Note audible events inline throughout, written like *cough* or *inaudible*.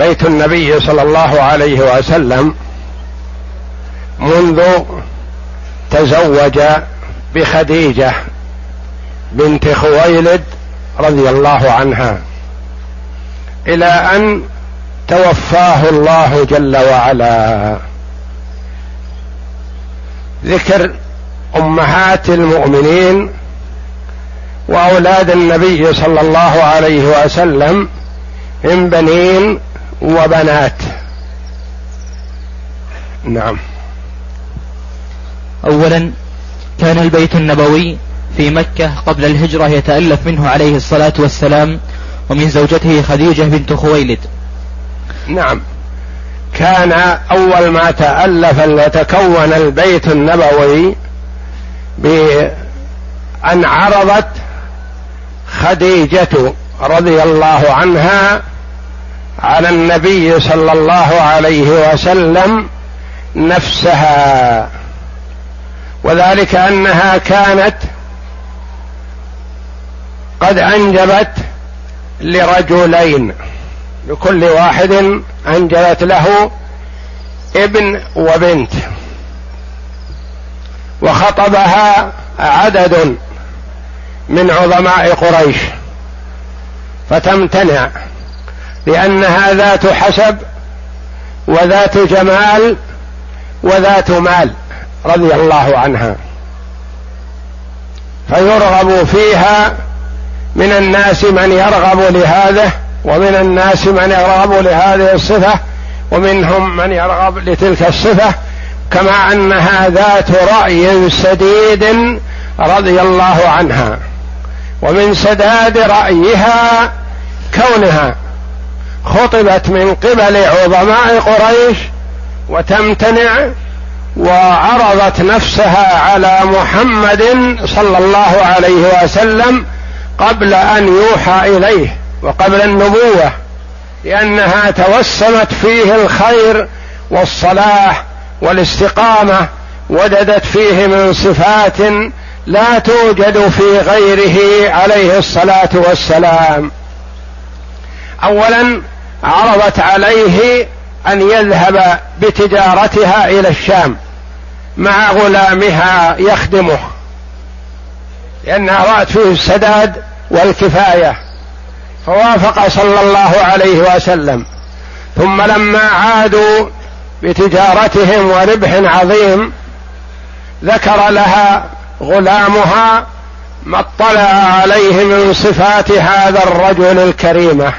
بيت النبي صلى الله عليه وسلم منذ تزوج بخديجة بنت خويلد رضي الله عنها إلى أن توفاه الله جل وعلا. ذكر أمهات المؤمنين وأولاد النبي صلى الله عليه وسلم من بنين وبنات. نعم. اولا كان البيت النبوي في مكة قبل الهجرة يتألف منه عليه الصلاة والسلام ومن زوجته خديجة بنت خويلد. نعم. كان أول ما تألف وتكون البيت النبوي بأن عرضت خديجة رضي الله عنها على النبي صلى الله عليه وسلم نفسها. وذلك أنها كانت قد أنجبت لرجلين. لكل واحد أنجبت له ابن وبنت. وخطبها عدد من عظماء قريش. فتمتنع. لأنها ذات حسب وذات جمال وذات مال رضي الله عنها. فيرغب فيها من الناس من يرغب لهذا ومن الناس من يرغب لهذه الصفة ومنهم من يرغب لتلك الصفة كما أنها ذات رأي سديد رضي الله عنها ومن سداد رأيها كونها. خطبت من قبل عظماء قريش وتمتنع وعرضت نفسها على محمد صلى الله عليه وسلم قبل أن يوحى إليه وقبل النبوة لأنها توسمت فيه الخير والصلاح والاستقامة وجدت فيه من صفات لا توجد في غيره عليه الصلاة والسلام. اولا عرضت عليه أن يذهب بتجارتها إلى الشام مع غلامها يخدمه لأنها رأت فيه السداد والكفاية. فوافق صلى الله عليه وسلم. ثم لما عادوا بتجارتهم وربح عظيم ذكر لها غلامها ما اطلع عليه من صفات هذا الرجل الكريمة.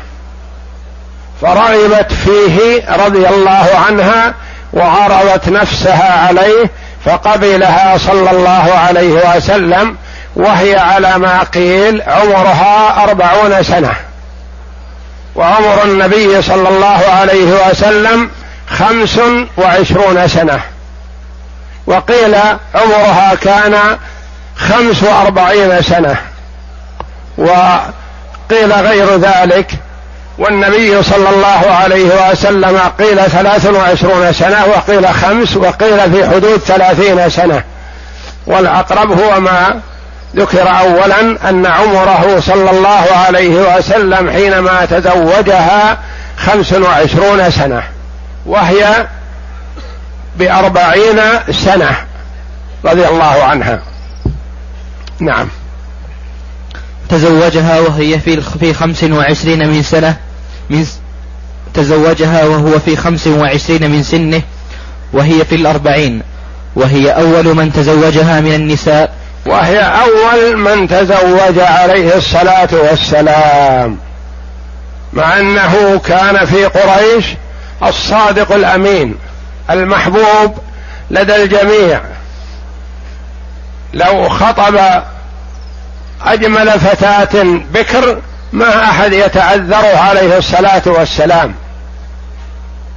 فرغبت فيه رضي الله عنها وعرضت نفسها عليه فقبلها صلى الله عليه وسلم وهي على ما قيل عمرها أربعون سنة. وعمر النبي صلى الله عليه وسلم خمس وعشرون سنة. وقيل عمرها كان خمس وأربعين سنة. وقيل غير ذلك والنبي صلى الله عليه وسلم قيل ثلاث وعشرون سنة وقيل خمس وقيل في حدود ثلاثين سنة. والأقرب هو ما ذكر أولا أن عمره صلى الله عليه وسلم حينما تزوجها خمس وعشرون سنة وهي بأربعين سنة رضي الله عنها. نعم. تزوجها وهي في خمس وعشرين من سنة. من تزوجها وهو في خمس وعشرين من سنه وهي في الأربعين وهي أول من تزوجها من النساء. وهي أول من تزوج عليه الصلاة والسلام مع أنه كان في قريش الصادق الأمين المحبوب لدى الجميع. لو خطب أجمل فتاة بكر ما أحد يتعذره عليه الصلاة والسلام.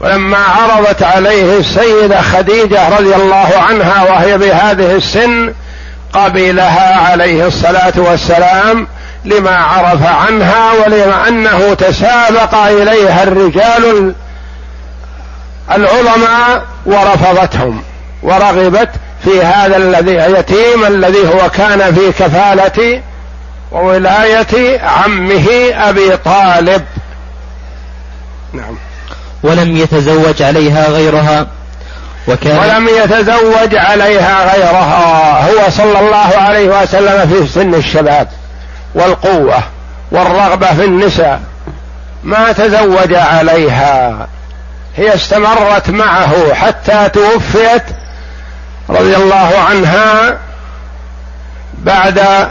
ولما عرضت عليه السيدة خديجة رضي الله عنها وهي بهذه السن قبلها عليه الصلاة والسلام لما عرف عنها ولما أنه تسابق إليها الرجال العظماء ورفضتهم ورغبت في هذا الذي يتيم الذي هو كان في كفالة وولايه عمه أبي طالب. نعم. ولم يتزوج عليها غيرها وكان ولم يتزوج عليها غيرها. هو صلى الله عليه وسلم في سن الشباب والقوة والرغبة في النساء. ما تزوج عليها. هي استمرت معه حتى توفيت رضي الله عنها بعد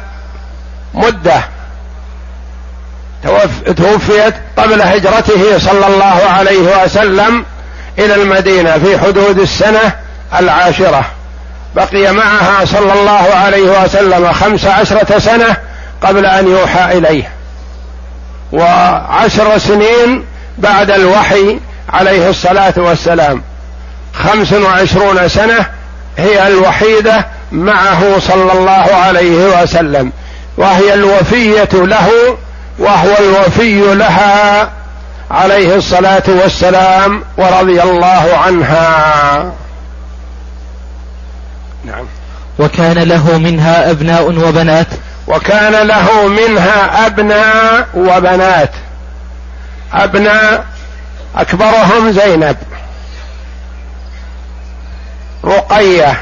مدة توفيت قبل هجرته صلى الله عليه وسلم إلى المدينة في حدود السنة العاشرة. بقي معها صلى الله عليه وسلم خمس عشرة سنة قبل أن يوحى إليه. وعشر سنين بعد الوحي عليه الصلاة والسلام. خمس وعشرون سنة هي الوحيدة معه صلى الله عليه وسلم. وهي الوفية له وهو الوفي لها عليه الصلاة والسلام ورضي الله عنها. نعم. وكان له منها أبناء وبنات. وكان له منها أبناء وبنات. أبناء أكبرهم زينب. رقية.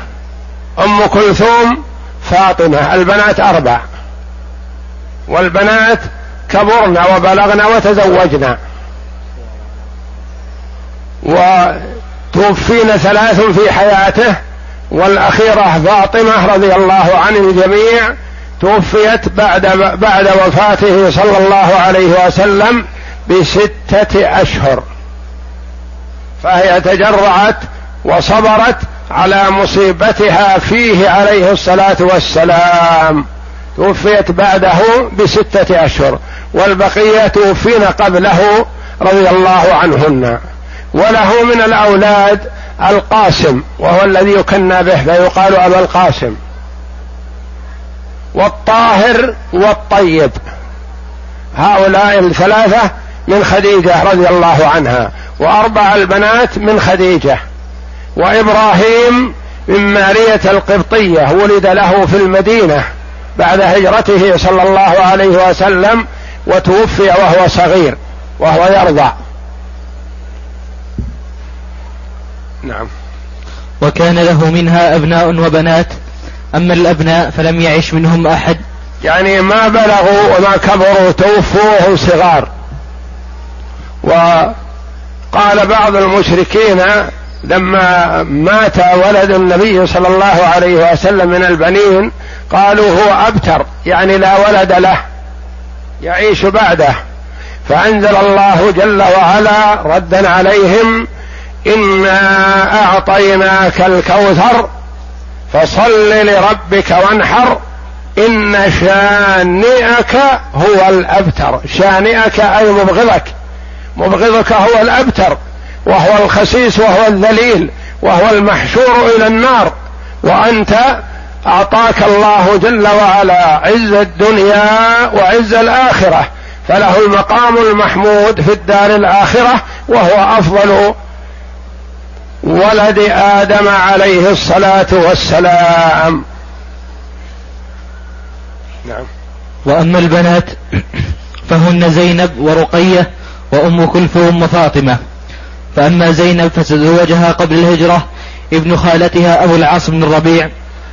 أم كلثوم فاطمة. البنات أربع. والبنات كبرن وبلغن وتزوجن. وتوفين ثلاث في حياته والأخيرة فاطمة رضي الله عن الجميع توفيت بعد بعد وفاته صلى الله عليه وسلم بستة أشهر. فهي تجرعت وصبرت على مصيبتها فيه عليه الصلاة والسلام. توفيت بعده بستة أشهر والبقية توفين قبله رضي الله عنهن. وله من الأولاد القاسم وهو الذي يكنى به فيقال أبا القاسم. والطاهر والطيب. هؤلاء الثلاثة من خديجة رضي الله عنها وأربع البنات من خديجة. وإبراهيم من مارية القبطية ولد له في المدينة. بعد هجرته صلى الله عليه وسلم وتوفي وهو صغير وهو يرضع نعم. وكان له منها أبناء وبنات. أما الأبناء فلم يعش منهم أحد. يعني ما بلغوا وما كبروا توفوا وهم صغار. وقال بعض المشركين لما مات ولد النبي صلى الله عليه وسلم من البنين قالوا هو أبتر يعني لا ولد له يعيش بعده. فأنزل الله جل وعلا ردا عليهم إنا أعطيناك الكوثر فصل لربك وانحر إن شانئك هو الأبتر. شانئك أي مبغضك مبغضك هو الأبتر. وهو الخسيس وهو الذليل وهو المحشور إلى النار. وأنت أعطاك الله جل وعلا عز الدنيا وعز الآخرة فله المقام المحمود في الدار الآخرة وهو أفضل ولد آدم عليه الصلاة والسلام. نعم. وأما البنات فهن زينب ورقية وأم كلثوم وفاطمة. فأما زينب فتزوجها قبل الهجرة ابن خالتها أبو العاص بن الربيع.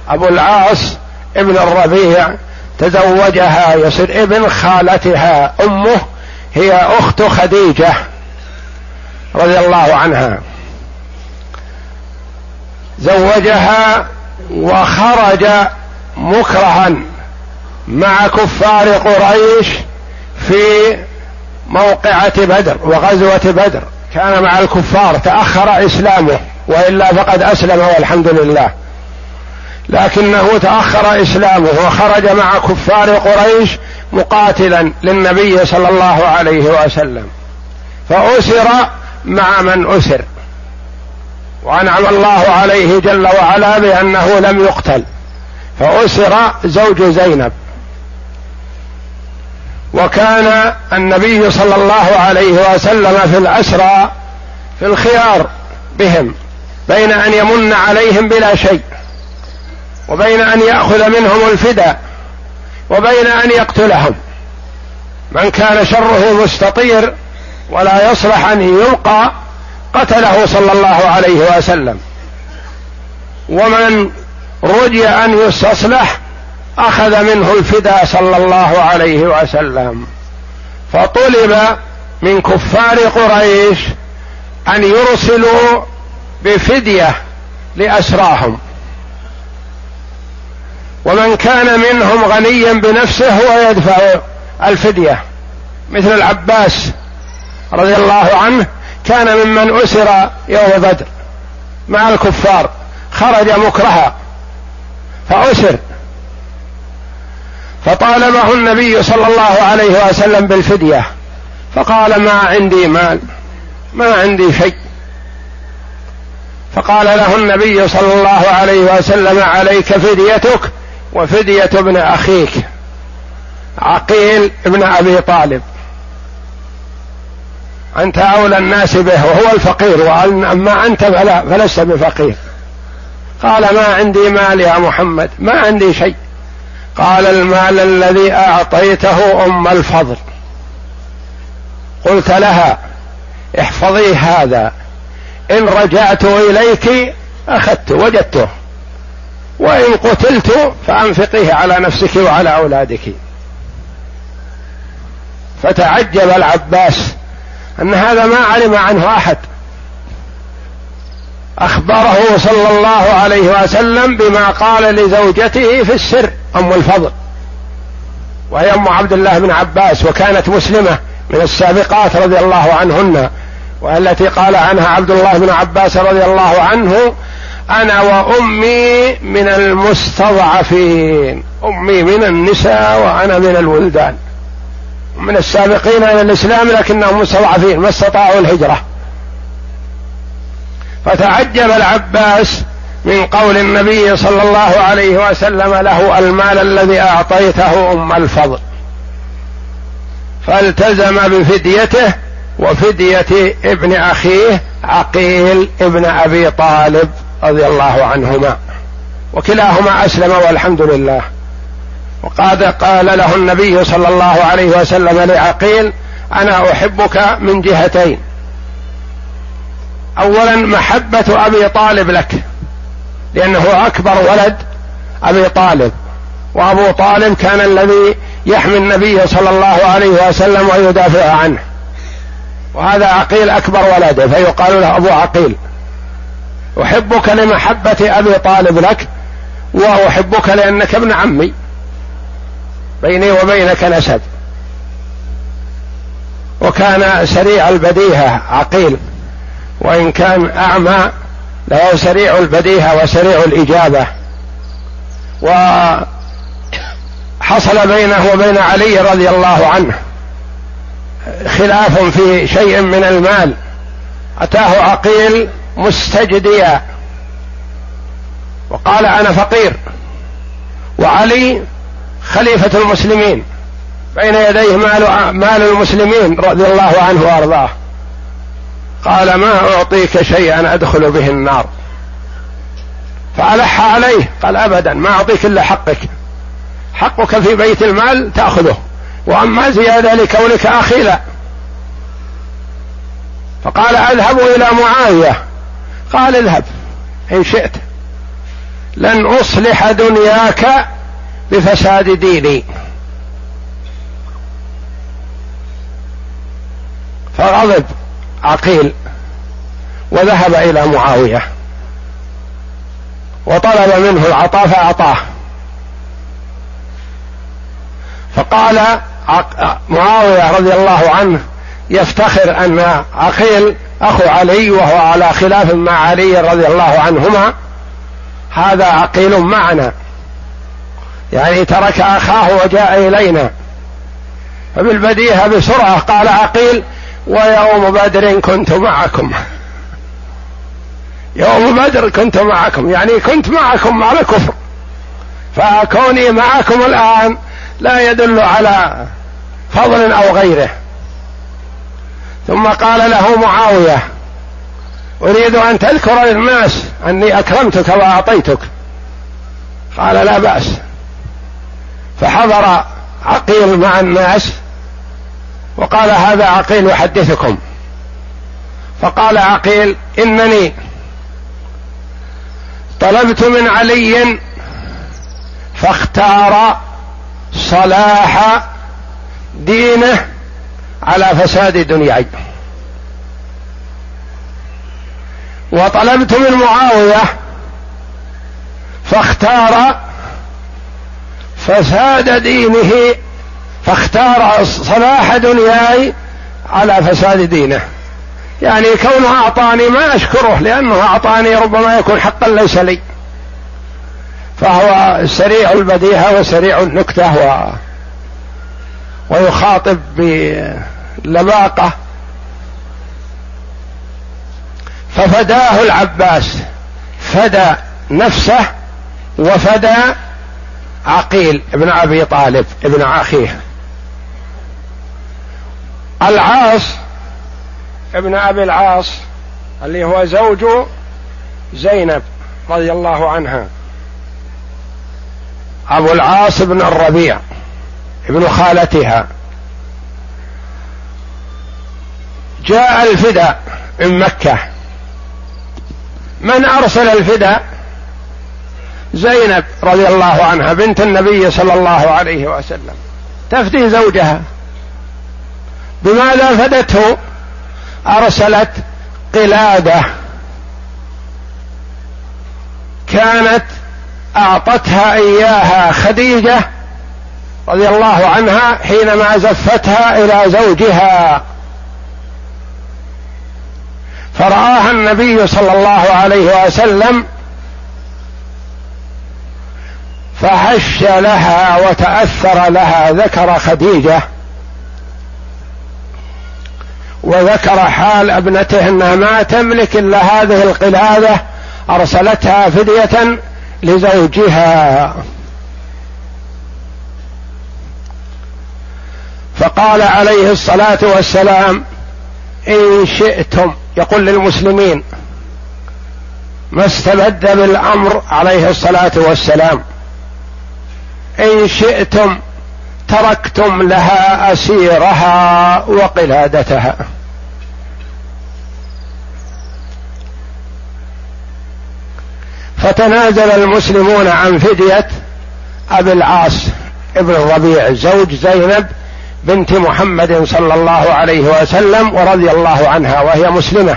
أبو العاص ابن الربيع تزوجها يصير ابن خالتها أمه هي أخت خديجة رضي الله عنها. زوجها وخرج مكرها مع كفار قريش في موقعة بدر وغزوة بدر. كان مع الكفار تأخر إسلامه وإلا فقد أسلم والحمد لله. لكنه تأخر إسلامه وخرج مع كفار قريش مقاتلا للنبي صلى الله عليه وسلم. فأسر مع من أسر. وأنعم الله عليه جل وعلا بأنه لم يقتل. فأسر زوج زينب. وكان النبي صلى الله عليه وسلم في الأسرى في الخيار بهم بين أن يمن عليهم بلا شيء وبين أن يأخذ منهم الفداء وبين أن يقتلهم. من كان شره مستطير ولا يصلح أن يلقى قتله صلى الله عليه وسلم. ومن رجي أن يستصلح أخذ منه الفداء صلى الله عليه وسلم. فطلب من كفار قريش أن يرسلوا بفدية لأسراهم. ومن كان منهم غنيا بنفسه هو يدفع الفدية. مثل العباس رضي الله عنه كان ممن أسر يوم بدر مع الكفار خرج مكرها فأسر. فطالبه النبي صلى الله عليه وسلم بالفدية. فقال ما عندي مال ما عندي شيء. فقال له النبي صلى الله عليه وسلم عليك فديتك وفدية ابن أخيك عقيل ابن أبي طالب. أنت أولى الناس به وهو الفقير وأما أنت فلا فلست بفقير. قال ما عندي مال يا محمد ما عندي شيء. قال المال الذي أعطيته أم الفضل. قلت لها احفظي هذا. إن رجعت إليك أخذته وجدته. وإن قتلت فأنفقيه على نفسك وعلى أولادك. فتعجب العباس أن هذا ما علم عنه أحد. أخبره صلى الله عليه وسلم بما قال لزوجته في السر أم الفضل. وهي أم عبد الله بن عباس وكانت مسلمة من السابقات رضي الله عنهن والتي قال عنها عبد الله بن عباس رضي الله عنه أنا وأمي من المستضعفين أمي من النساء وأنا من الولدان. من السابقين إلى الإسلام لكنهم مستضعفين ما استطاعوا الهجرة. فتعجب العباس من قول النبي صلى الله عليه وسلم له المال الذي أعطيته أم الفضل. فالتزم بفديته وفدية ابن أخيه عقيل ابن أبي طالب رضي الله عنهما. وكلاهما أسلم والحمد لله. وقد قال له النبي صلى الله عليه وسلم لعقيل أنا أحبك من جهتين. أولا محبة أبي طالب لك لأنه أكبر ولد أبي طالب. وأبو طالب كان الذي يحمي النبي صلى الله عليه وسلم ويدافع عنه. وهذا عقيل أكبر ولده فيقال له أبو عقيل. أحبك لمحبة أبي طالب لك وأحبك لأنك ابن عمي. بيني وبينك نسب. وكان سريع البديهة عقيل. وإن كان أعمى له سريع البديهة وسريع الإجابة. وحصل بينه وبين علي رضي الله عنه خلاف في شيء من المال. أتاه عقيل مستجديا. وقال أنا فقير. وعلي خليفة المسلمين. بين يديه مال مال المسلمين رضي الله عنه وأرضاه. قال ما أعطيك شيئا أدخل به النار. فألح عليه قال ابدا ما أعطيك إلا حقك. حقك في بيت المال تأخذه وأما زيادة لكونك أخي لا. فقال أذهب إلى معاوية. قال اذهب إن شئت. لن أصلح دنياك بفساد ديني. فغضب. عقيل وذهب إلى معاوية وطلب منه العطاء فأعطاه. فقال معاوية رضي الله عنه يفتخر أن عقيل أخو علي وهو على خلاف مع علي رضي الله عنهما هذا عقيل معنا. يعني ترك أخاه وجاء إلينا. فبالبديهة بسرعة قال عقيل ويوم بدر كنت معكم. يوم بدر كنت معكم. يعني كنت معكم على كفر فكوني معكم الآن لا يدل على فضل أو غيره. ثم قال له معاوية أريد أن تذكر للناس أني أكرمتك وأعطيتك. قال لا بأس. فحضر عقيل مع الناس وقال هذا عقيل يحدثكم. فقال عقيل إنني طلبت من علي فاختار صلاح دينه على فساد دنياي. وطلبت من معاوية فاختار فساد دينه فاختار صلاح دنياي على فساد دينه. يعني كونه أعطاني ما أشكره لأنه أعطاني ربما يكون حقا ليس لي. فهو سريع البديهة وسريع النكتة و ويخاطب بلباقة. ففداه العباس فدى نفسه وفدى عقيل ابن أبي طالب ابن أخيه. العاص ابن أبي العاص اللي هو زوج زينب رضي الله عنها. أبو العاص بن الربيع ابن خالتها. جاء الفداء من مكة. من أرسل الفداء زينب رضي الله عنها بنت النبي صلى الله عليه وسلم. تفدي زوجها. بماذا فدته؟ أرسلت قلادة. كانت أعطتها إياها خديجة رضي الله عنها حينما زفتها إلى زوجها. فرآها النبي صلى الله عليه وسلم فهش لها وتأثر لها ذكر خديجة. وذكر حال ابنته انها ما تملك إلا هذه القلادة أرسلتها فدية لزوجها. فقال عليه الصلاة والسلام إن شئتم يقول للمسلمين ما استبد بالأمر عليه الصلاة والسلام. إن شئتم تركتم لها أسيرها وقلادتها. فتنازل المسلمون عن فدية أبي العاص ابن الربيع زوج زينب بنت محمد صلى الله عليه وسلم ورضي الله عنها وهي مسلمة.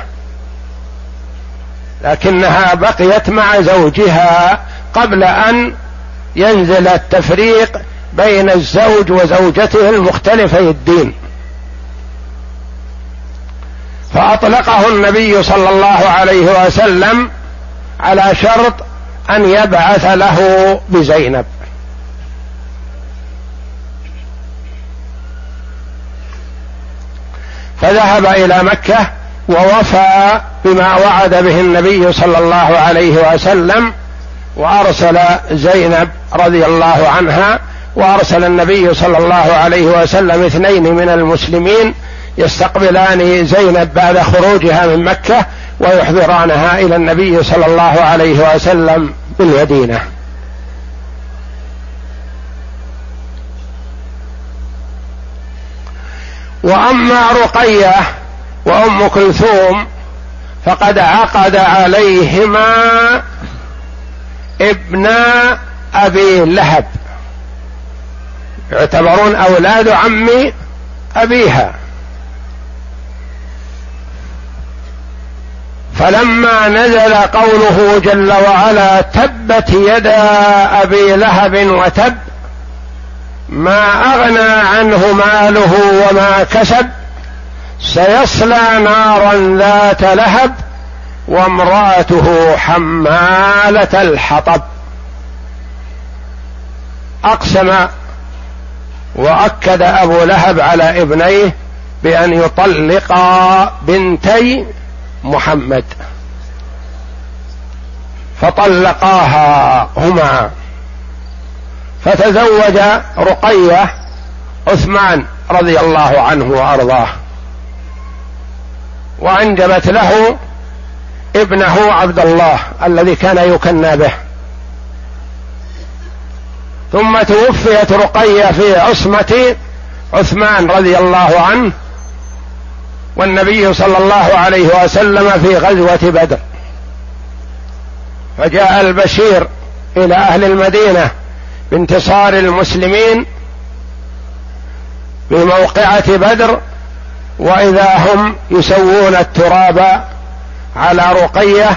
لكنها بقيت مع زوجها قبل أن ينزل التفريق بين الزوج وزوجته المختلفي الدين. فأطلقه النبي صلى الله عليه وسلم على شرط أن يبعث له بزينب. فذهب إلى مكة ووفى بما وعد به النبي صلى الله عليه وسلم وأرسل زينب رضي الله عنها وأرسل النبي صلى الله عليه وسلم اثنين من المسلمين يستقبلان زينب بعد خروجها من مكة ويحضرانها إلى النبي صلى الله عليه وسلم بالمدينة. وأما رقية وأم كلثوم فقد عقد عليهما ابن أبي لهب. يعتبرون أولاد عم أبيها. فلما نزل قوله جل وعلا تبت يدا أبي لهب وتب ما أغنى عنه ماله وما كسب سيصلى نارا ذات لهب وامرأته حمالة الحطب. أقسم وأكد أبو لهب على ابنيه بأن يطلقا بنتي محمد فطلقاها هما فتزوج رقية عثمان رضي الله عنه وأرضاه وانجبت له ابنه عبد الله الذي كان يكنى به ثم توفيت رقية في عصمة عثمان رضي الله عنه والنبي صلى الله عليه وسلم في غزوة بدر. فجاء البشير إلى أهل المدينة بانتصار المسلمين بموقعة بدر وإذا هم يسوون التراب على رقية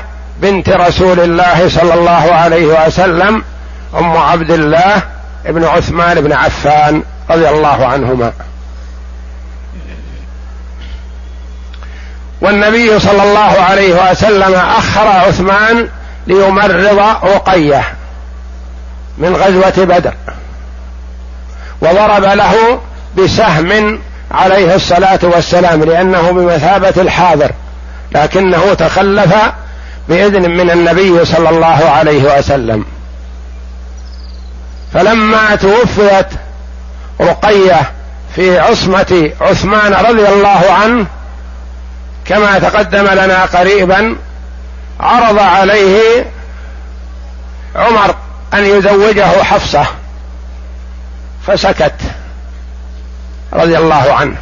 بنت رسول الله صلى الله عليه وسلم أم عبد الله ابن عثمان بن عفان رضي الله عنهما. والنبي صلى الله عليه وسلم أخر عثمان ليمرض رقية من غزوة بدر. وضرب له بسهم عليه الصلاة والسلام لأنه بمثابة الحاضر لكنه تخلف بإذن من النبي صلى الله عليه وسلم. فلما توفيت رقية في عصمة عثمان رضي الله عنه كما تقدم لنا قريبا عرض عليه عمر أن يزوجه حفصة فسكت رضي الله عنه.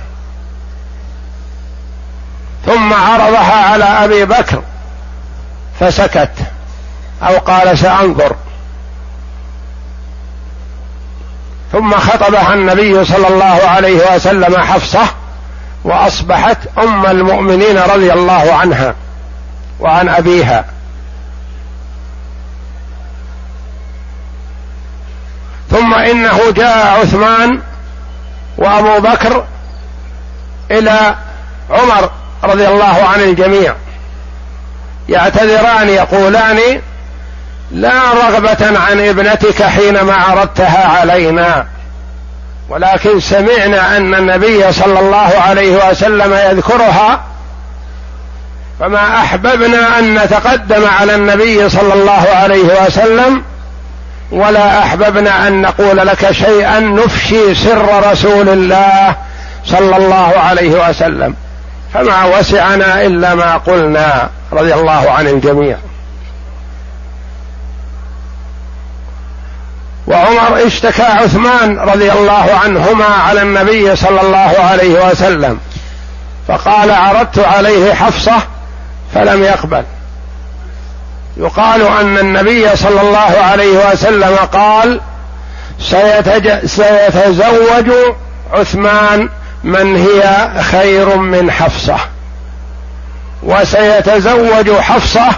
ثم عرضها على أبي بكر فسكت أو قال سأنظر. ثم خطبها النبي صلى الله عليه وسلم حفصة وأصبحت أم المؤمنين رضي الله عنها وعن أبيها. ثم إنه جاء عثمان وأبو بكر إلى عمر رضي الله عن الجميع. يعتذران يقولان لا رغبة عن ابنتك حينما عرضتها علينا. ولكن سمعنا أن النبي صلى الله عليه وسلم يذكرها فما أحببنا أن نتقدم على النبي صلى الله عليه وسلم ولا أحببنا أن نقول لك شيئا نفشي سر رسول الله صلى الله عليه وسلم. فما وسعنا إلا ما قلنا رضي الله عن الجميع. وعمر اشتكى عثمان رضي الله عنهما على النبي صلى الله عليه وسلم فقال عرضت عليه حفصة فلم يقبل. يقال أن النبي صلى الله عليه وسلم قال سيتج... سيتزوج عثمان من هي خير من حفصة وسيتزوج حفصة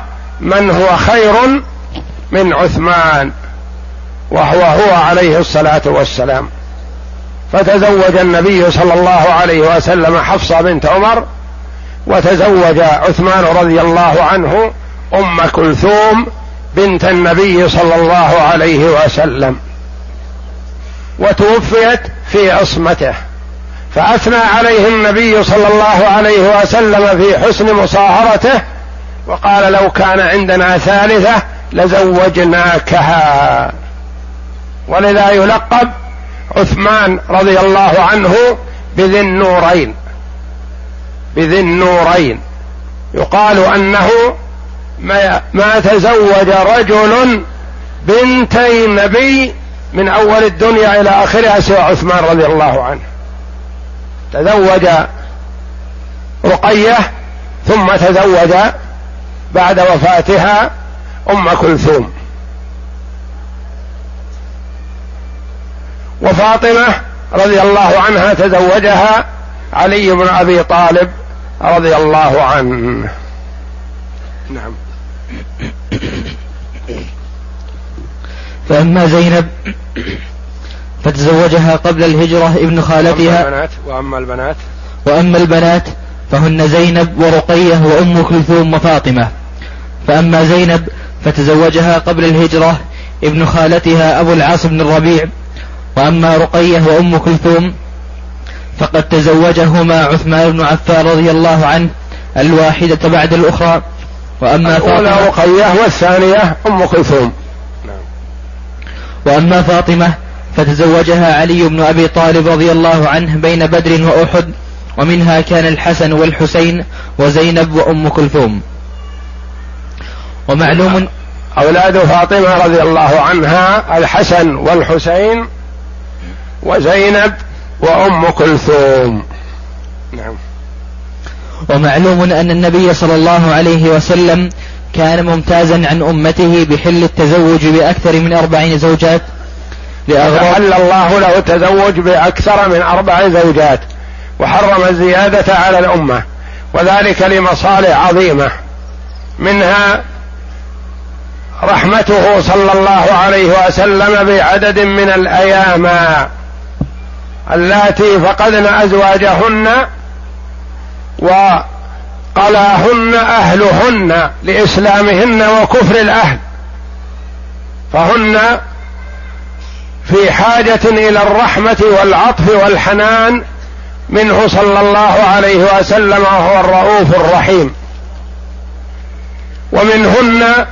من هو خير من عثمان. وهو هو عليه الصلاة والسلام. فتزوج النبي صلى الله عليه وسلم حفصة بنت عمر وتزوج عثمان رضي الله عنه أم كلثوم بنت النبي صلى الله عليه وسلم. وتوفيت في عصمته. فأثنى عليه النبي صلى الله عليه وسلم في حسن مصاهرته وقال لو كان عندنا ثالثة لزوجناكها. ولذا يلقب عثمان رضي الله عنه بذي النورين. بذي النورين. يقال أنه ما, ما تزوج رجل بنتي نبي من أول الدنيا إلى آخرها سوى عثمان رضي الله عنه. تزوج رقية ثم تزوج بعد وفاتها أم كلثوم. وفاطمة رضي الله عنها تزوجها علي بن أبي طالب رضي الله عنه. نعم. فأما زينب فتزوجها قبل الهجرة ابن خالتها. وأما البنات وأما البنات. وأما البنات فهن زينب ورقية وأم كلثوم وفاطمة. فأما زينب فتزوجها قبل الهجرة ابن خالتها أبو العاص بن الربيع وأما رقية وأم كلثوم فقد تزوجهما عثمان بن عفان رضي الله عنه الواحدة بعد الأخرى وأما فاطمة رقية والثانية أم كلثوم. وأما فاطمة فتزوجها علي بن أبي طالب رضي الله عنه بين بدر وأحد ومنها كان الحسن والحسين وزينب وأم كلثوم ومعلوم أولاد فاطمة رضي الله عنها الحسن والحسين وزينب وأم كلثوم. نعم. ومعلوم أن النبي صلى الله عليه وسلم كان ممتازا عن أمته بحل التزوج بأكثر من أربعين زوجات. لأغراض الله له التزوج بأكثر من أربع زوجات وحرم الزيادة على الأمة وذلك لمصالح عظيمة. منها رحمته صلى الله عليه وسلم بعدد من الأيام. اللاتي فقدن أزواجهن وقلاهن أهلهن لإسلامهن وكفر الأهل. فهن في حاجة إلى الرحمة والعطف والحنان منه صلى الله عليه وسلم وهو الرؤوف الرحيم. ومنهن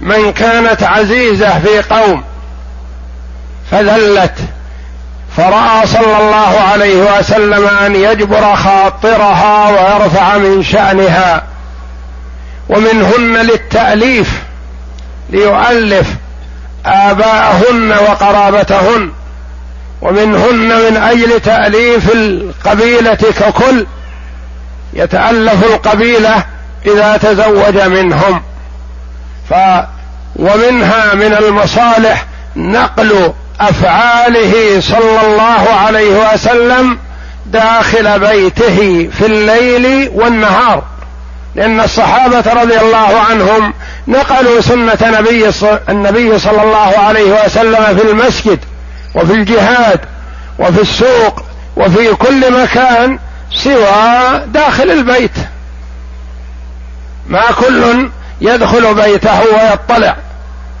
من كانت عزيزة في قوم فذلت فرأى صلى الله عليه وسلم أن يجبر خاطرها ويرفع من شأنها ومنهن للتأليف ليؤلف آباءهن وقرابتهن ومنهن من أجل تأليف القبيلة ككل يتألف القبيلة إذا تزوج منهم. ف ومنها من المصالح نقل أفعاله صلى الله عليه وسلم داخل بيته في الليل والنهار. لأن الصحابة رضي الله عنهم نقلوا سنة نبي النبي صلى الله عليه وسلم في المسجد وفي الجهاد وفي السوق وفي كل مكان سوى داخل البيت. ما كل يدخل بيته ويطلع.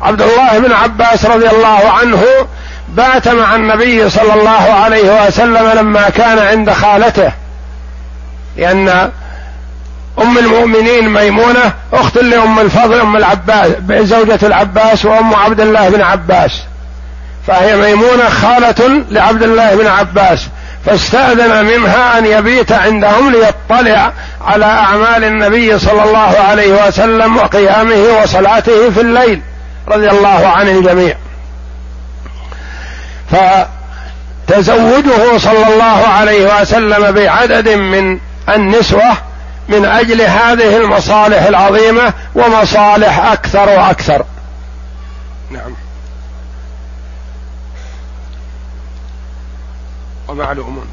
عبد الله بن عباس رضي الله عنه بات مع النبي صلى الله عليه وسلم لما كان عند خالته. لأن أم المؤمنين ميمونة أخت لأم الفضل أم العباس زوجة العباس وأم عبد الله بن عباس. فهي ميمونة خالة لعبد الله بن عباس. فاستأذن منها أن يبيت عندهم ليطلع على أعمال النبي صلى الله عليه وسلم وقيامه وصلاته في الليل. رضي الله عن الجميع فتزوجه صلى الله عليه وسلم بعدد من النسوة من أجل هذه المصالح العظيمة ومصالح أكثر وأكثر. نعم. ومعلوم.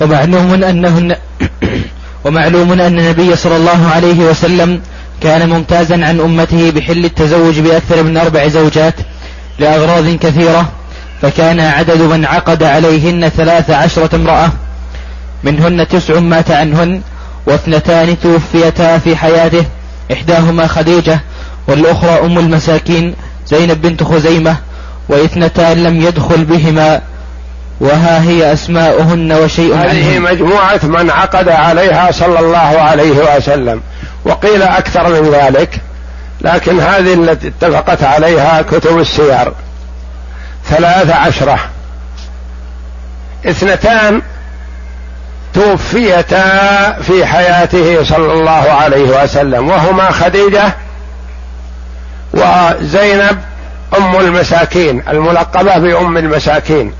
ومعلوم أنه *coughs* ومعلوم أن النبي صلى الله عليه وسلم كان ممتازا عن أمته بحل التزوج بأكثر من أربع زوجات لأغراض كثيرة فكان عدد من عقد عليهن ثلاث عشرة امرأة. منهن تسع مات عنهن واثنتان توفيتا في حياته. إحداهما خديجة والأخرى أم المساكين زينب بنت خزيمة واثنتان لم يدخل بهما. وها هي أسماؤهن وشيء هذه مجموعة من عقد عليها صلى الله عليه وسلم. وقيل أكثر من ذلك لكن هذه التي اتفقت عليها كتب السير. ثلاث عشرة. اثنتان توفيتا في حياته صلى الله عليه وسلم وهما خديجة وزينب أم المساكين الملقبة بأم المساكين.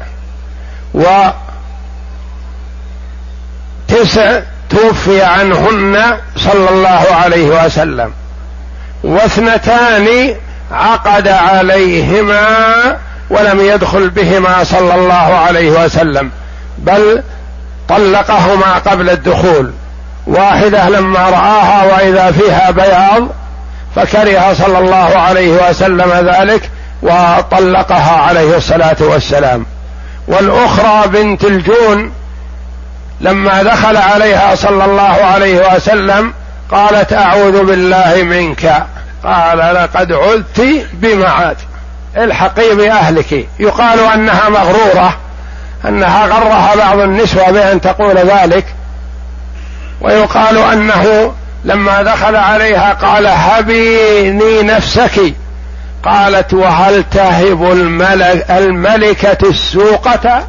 و تسع توفي عنهن صلى الله عليه وسلم. واثنتان عقد عليهما ولم يدخل بهما صلى الله عليه وسلم بل طلقهما قبل الدخول. واحدة لما رآها وإذا فيها بياض فكره صلى الله عليه وسلم ذلك وطلقها عليه الصلاة والسلام. والأخرى بنت الجون لما دخل عليها صلى الله عليه وسلم قالت أعوذ بالله منك قال لقد عذت بمعاد الحقي بأهلك. يقال أنها مغرورة أنها غرها بعض النسوة بأن تقول ذلك. ويقال أنه لما دخل عليها قال هبيني نفسك. قالت وهل تهب الملك الملكة السوقة؟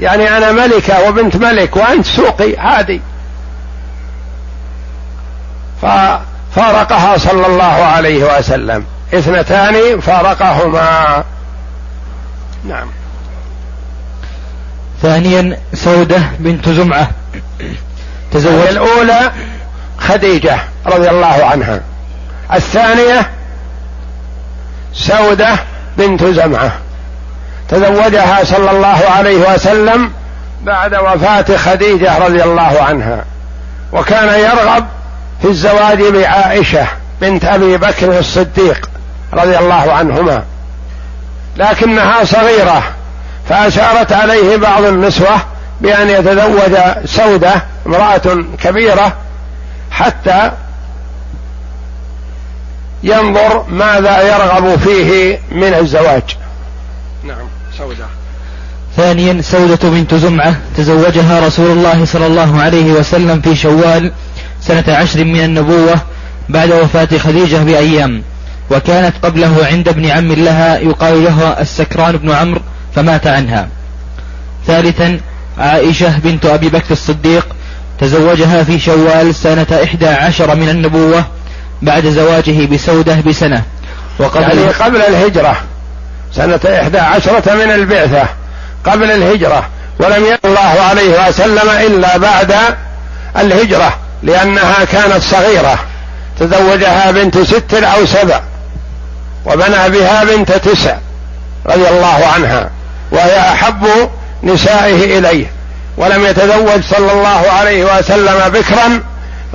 يعني أنا ملكة وبنت ملك وأنت سوقي عادي. ففارقها صلى الله عليه وسلم. اثنتان فارقهما. نعم. ثانيا سودة بنت زمعة. تزوج الأولى خديجة رضي الله عنها. الثانية سودة بنت زمعة. تزوجها صلى الله عليه وسلم بعد وفاة خديجة رضي الله عنها. وكان يرغب في الزواج بعائشة بنت أبي بكر الصديق. رضي الله عنهما. لكنها صغيرة فأشارت عليه بعض النسوة بأن يتزوج سودة امرأة كبيرة حتى ينظر ماذا يرغب فيه من الزواج. نعم سودة. ثانيا سودة بنت زمعة تزوجها رسول الله صلى الله عليه وسلم في شوال سنة عشر من النبوة بعد وفاة خديجة بأيام. وكانت قبله عند ابن عم لها يقال له السكران بن عمرو فمات عنها. ثالثا عائشة بنت أبي بكر الصديق تزوجها في شوال سنة إحدى عشر من النبوة بعد زواجه بسودة بسنة. وقبل يعني قبل الهجرة سنة إحدى عشرة من البعثة قبل الهجرة. ولم يكن الله عليه وسلم إلا بعد الهجرة لأنها كانت صغيرة. تزوجها بنت ست أو سبع. وبنى بها بنت تسع رضي الله عنها وهي أحب نسائه إليه ولم يتزوج صلى الله عليه وسلم بكرا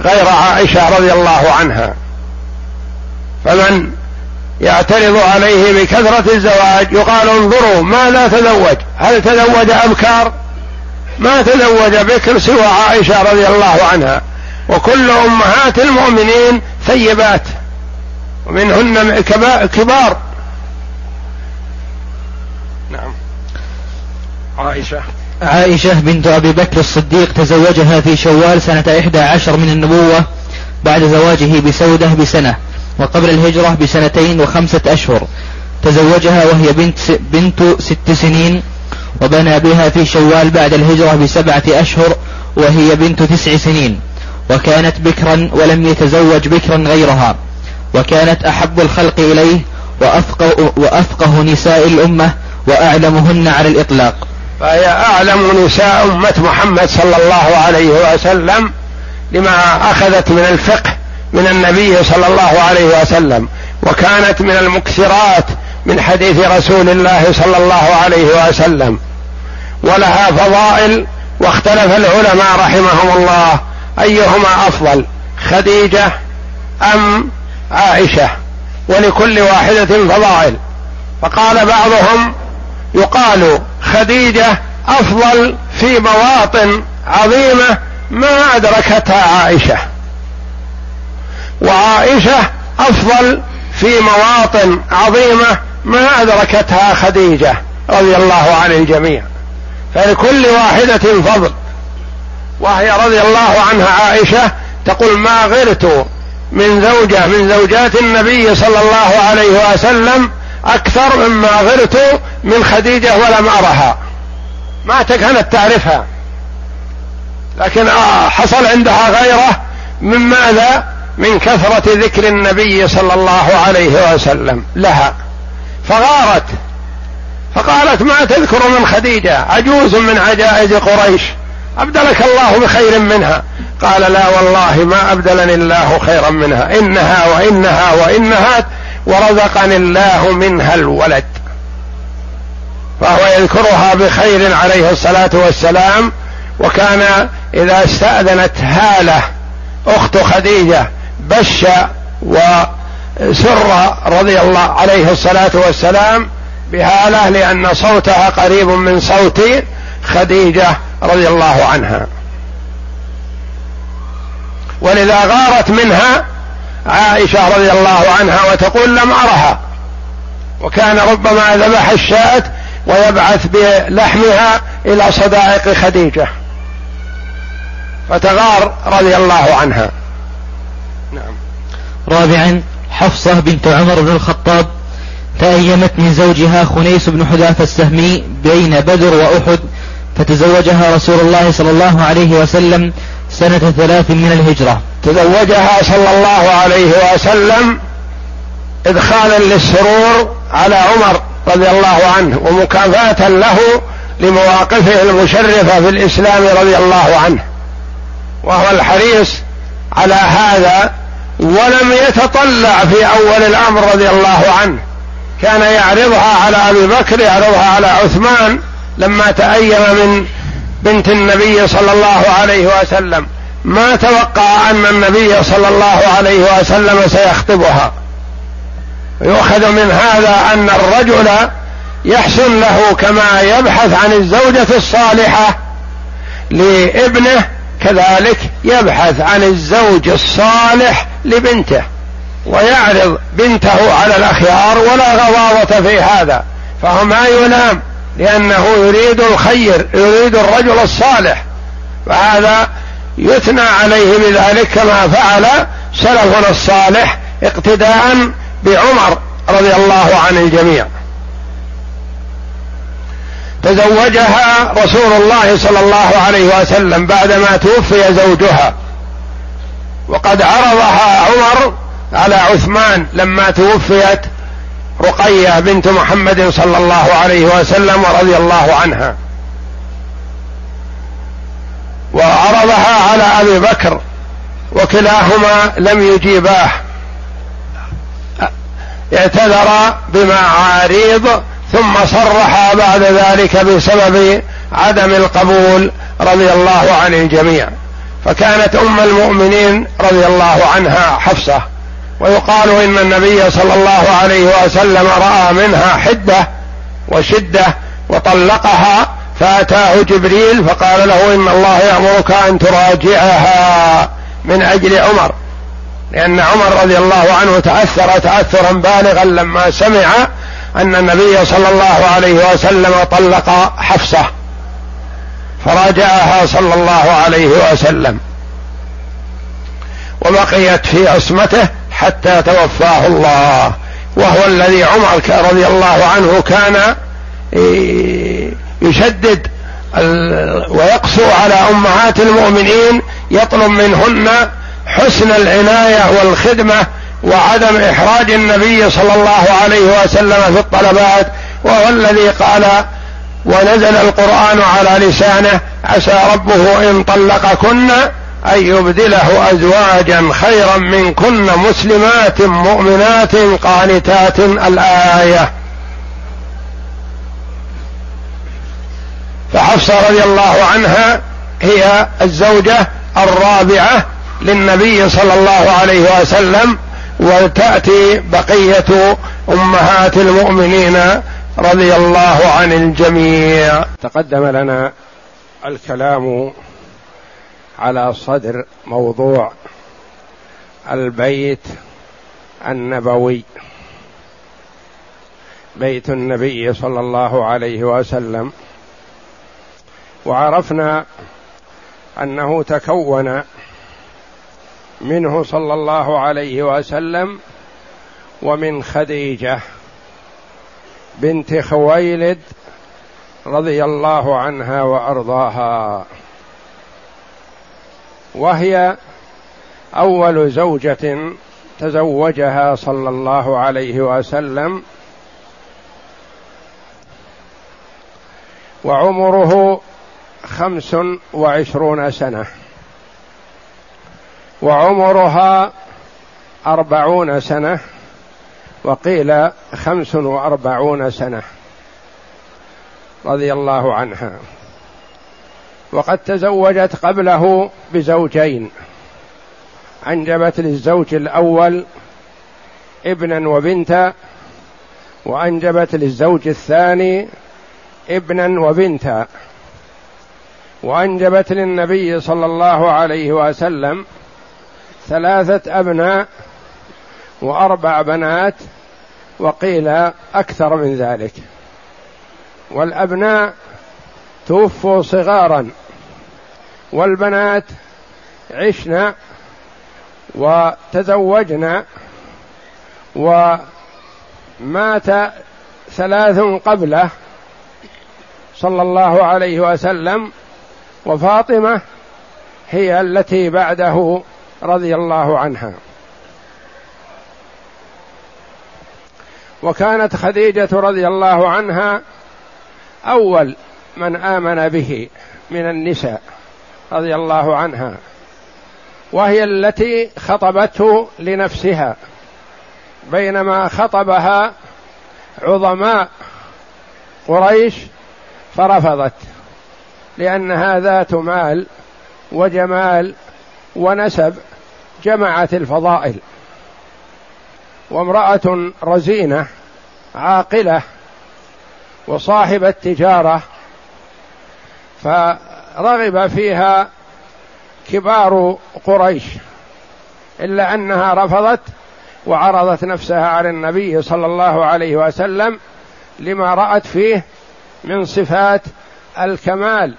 غير عائشة رضي الله عنها. فمن يعترض عليه بكثرة الزواج يقال انظروا ماذا تزوج هل تزوج أبكار؟ ما تزوج بكر سوى عائشة رضي الله عنها. وكل أمهات المؤمنين ثيبات. ومنهن كبار. نعم. عائشة. عائشة بنت أبي بكر الصديق تزوجها في شوال سنة إحدى عشر من النبوة بعد زواجه بسودة بسنة وقبل الهجرة بسنتين وخمسة أشهر. تزوجها وهي بنت, بنت ست سنين وبنى بها في شوال بعد الهجرة بسبعة أشهر وهي بنت تسع سنين. وكانت بكرا ولم يتزوج بكرا غيرها. وكانت أحب الخلق إليه وأفقه, وأفقه نساء الأمة وأعلمهن على الإطلاق. فهي أعلم نساء أمة محمد صلى الله عليه وسلم لما أخذت من الفقه من النبي صلى الله عليه وسلم وكانت من المكثرات من حديث رسول الله صلى الله عليه وسلم. ولها فضائل واختلف العلماء رحمهم الله أيهما أفضل خديجة أم عائشة ولكل واحدة فضائل. فقال بعضهم يقال خديجة أفضل في مواطن عظيمة ما أدركتها عائشة. وعائشة أفضل في مواطن عظيمة ما أدركتها خديجة رضي الله عن الجميع. فلكل واحدة فضل. وهي رضي الله عنها عائشة تقول ما غرت من زوجة من زوجات النبي صلى الله عليه وسلم أكثر مما غرت من خديجة ولم ارها ما كانت تعرفها. لكن آه حصل عندها غيرة من ماذا من كثرة ذكر النبي صلى الله عليه وسلم لها. فغارت. فقالت ما تذكر من خديجة؟ عجوز من عجائز قريش. أبدلك الله بخير منها. قال لا والله ما أبدلني الله خيرا منها. إنها وإنها وإنها ورزقني الله منها الولد. فهو يذكرها بخير عليه الصلاة والسلام. وكان إذا استأذنت هالة أخت خديجة بش وسر رضي الله عليه الصلاة والسلام بهالة لأن صوتها قريب من صوت خديجة رضي الله عنها. ولذا غارت منها عائشة رضي الله عنها وتقول لم أرها. وكان ربما ذبح الشاة ويبعث بلحمها إلى صدائق خديجة. فتغار رضي الله عنها. نعم. رابعا حفصة بنت عمر بن الخطاب تأيمت من زوجها خنيس بن حذافة السهمي بين بدر وأحد فتزوجها رسول الله صلى الله عليه وسلم سنة ثلاث من الهجرة. تزوجها صلى الله عليه وسلم إدخالا للسرور على عمر رضي الله عنه ومكافأة له لمواقفه المشرفة في الإسلام رضي الله عنه. وهو الحريص على هذا ولم يتطلع في أول الأمر رضي الله عنه. كان يعرضها على أبي بكر يعرضها على عثمان لما تأيم من بنت النبي صلى الله عليه وسلم ما توقع أن النبي صلى الله عليه وسلم سيخطبها. يؤخذ من هذا أن الرجل يحسن له كما يبحث عن الزوجة الصالحة لابنه كذلك يبحث عن الزوج الصالح لبنته ويعرض بنته على الأخيار ولا غضاضة في هذا فهو ما يلام لأنه يريد الخير يريد الرجل الصالح. فهذا يثنى عليه بذلك كما فعل سلفنا الصالح اقتداء بعمر رضي الله عن الجميع. تزوجها رسول الله صلى الله عليه وسلم بعدما توفي زوجها. وقد عرضها عمر على عثمان لما توفيت رقية بنت محمد صلى الله عليه وسلم ورضي الله عنها. وعرضها على أبي بكر وكلاهما لم يجيباه. اعتذر بمعاريض ثم صرح بعد ذلك بسبب عدم القبول رضي الله عن الجميع. فكانت أم المؤمنين رضي الله عنها حفصة. ويقال إن النبي صلى الله عليه وسلم رأى منها حدة وشدة وطلقها فأتاه جبريل فقال له إن الله يأمرك أن تراجعها من أجل عمر. لأن عمر رضي الله عنه تأثر تأثرا بالغا لما سمع أن النبي صلى الله عليه وسلم طلق حفصة فراجعها صلى الله عليه وسلم. وبقيت في عصمته حتى توفاه الله. وهو الذي عمر رضي الله عنه كان يشدد ويقسو على أمهات المؤمنين يطلب منهن حسن العناية والخدمة وعدم إحراج النبي صلى الله عليه وسلم في الطلبات. وهو الذي قال ونزل القرآن على لسانه عسى ربه إن طلقكن أن يبدله ازواجا خيرا منكن مسلمات مؤمنات قانتات الآية. فحفصة رضي الله عنها هي الزوجة الرابعة للنبي صلى الله عليه وسلم وتأتي بقية أمهات المؤمنين رضي الله عن الجميع. تقدم لنا الكلام على صدر موضوع البيت النبوي. بيت النبي صلى الله عليه وسلم. وعرفنا أنه تكون منه صلى الله عليه وسلم ومن خديجة بنت خويلد رضي الله عنها وأرضاها. وهي أول زوجة تزوجها صلى الله عليه وسلم. وعمره خمس وعشرون سنة. وعمرها أربعون سنة. وقيل خمس وأربعون سنة. رضي الله عنها. وقد تزوجت قبله بزوجين. أنجبت للزوج الأول ابنا وبنتا وأنجبت للزوج الثاني ابنا وبنتا. وأنجبت للنبي صلى الله عليه وسلم ثلاثة أبناء وأربع بنات وقيل أكثر من ذلك. والأبناء توفوا صغارا. والبنات عشن وتزوجن ومات ثلاث قبله صلى الله عليه وسلم. وفاطمة هي التي بعده رضي الله عنها. وكانت خديجة رضي الله عنها أول من آمن به من النساء رضي الله عنها وهي التي خطبته لنفسها بينما خطبها عظماء قريش فرفضت لانها ذات مال وجمال ونسب جمعت الفضائل وامرأة رزينة عاقلة وصاحبه تجاره فرغب فيها كبار قريش إلا أنها رفضت وعرضت نفسها على النبي صلى الله عليه وسلم لما رأت فيه من صفات الكمال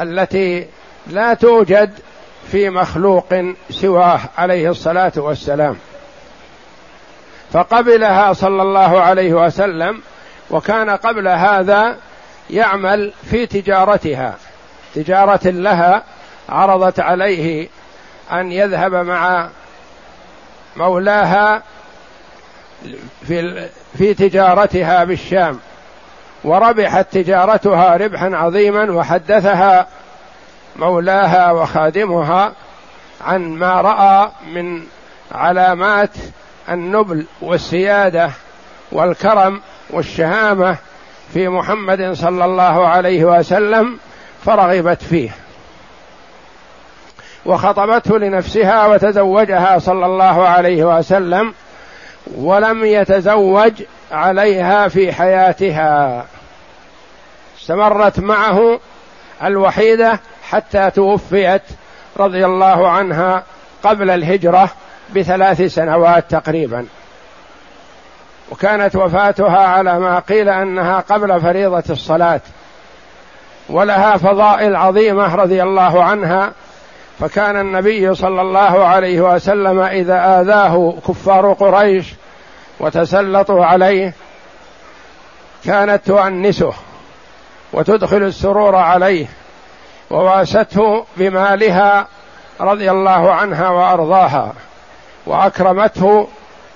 التي لا توجد في مخلوق سواه عليه الصلاة والسلام. فقبلها صلى الله عليه وسلم وكان قبل هذا يعمل في تجارتها. تجارة لها عرضت عليه أن يذهب مع مولاها في في تجارتها بالشام. وربحت تجارتها ربحا عظيما وحدثها مولاها وخادمها عن ما رأى من علامات النبل والسيادة والكرم والشهامة في محمد صلى الله عليه وسلم فرغبت فيه. وخطبته لنفسها وتزوجها صلى الله عليه وسلم ولم يتزوج عليها في حياتها. استمرت معه الوحيدة حتى توفيت رضي الله عنها قبل الهجرة بثلاث سنوات تقريبا. وكانت وفاتها على ما قيل أنها قبل فريضة الصلاة ولها فضائل عظيمة رضي الله عنها فكان النبي صلى الله عليه وسلم إذا آذاه كفار قريش وتسلطوا عليه كانت تؤنسه وتدخل السرور عليه وواسته بمالها رضي الله عنها وأرضاها وأكرمته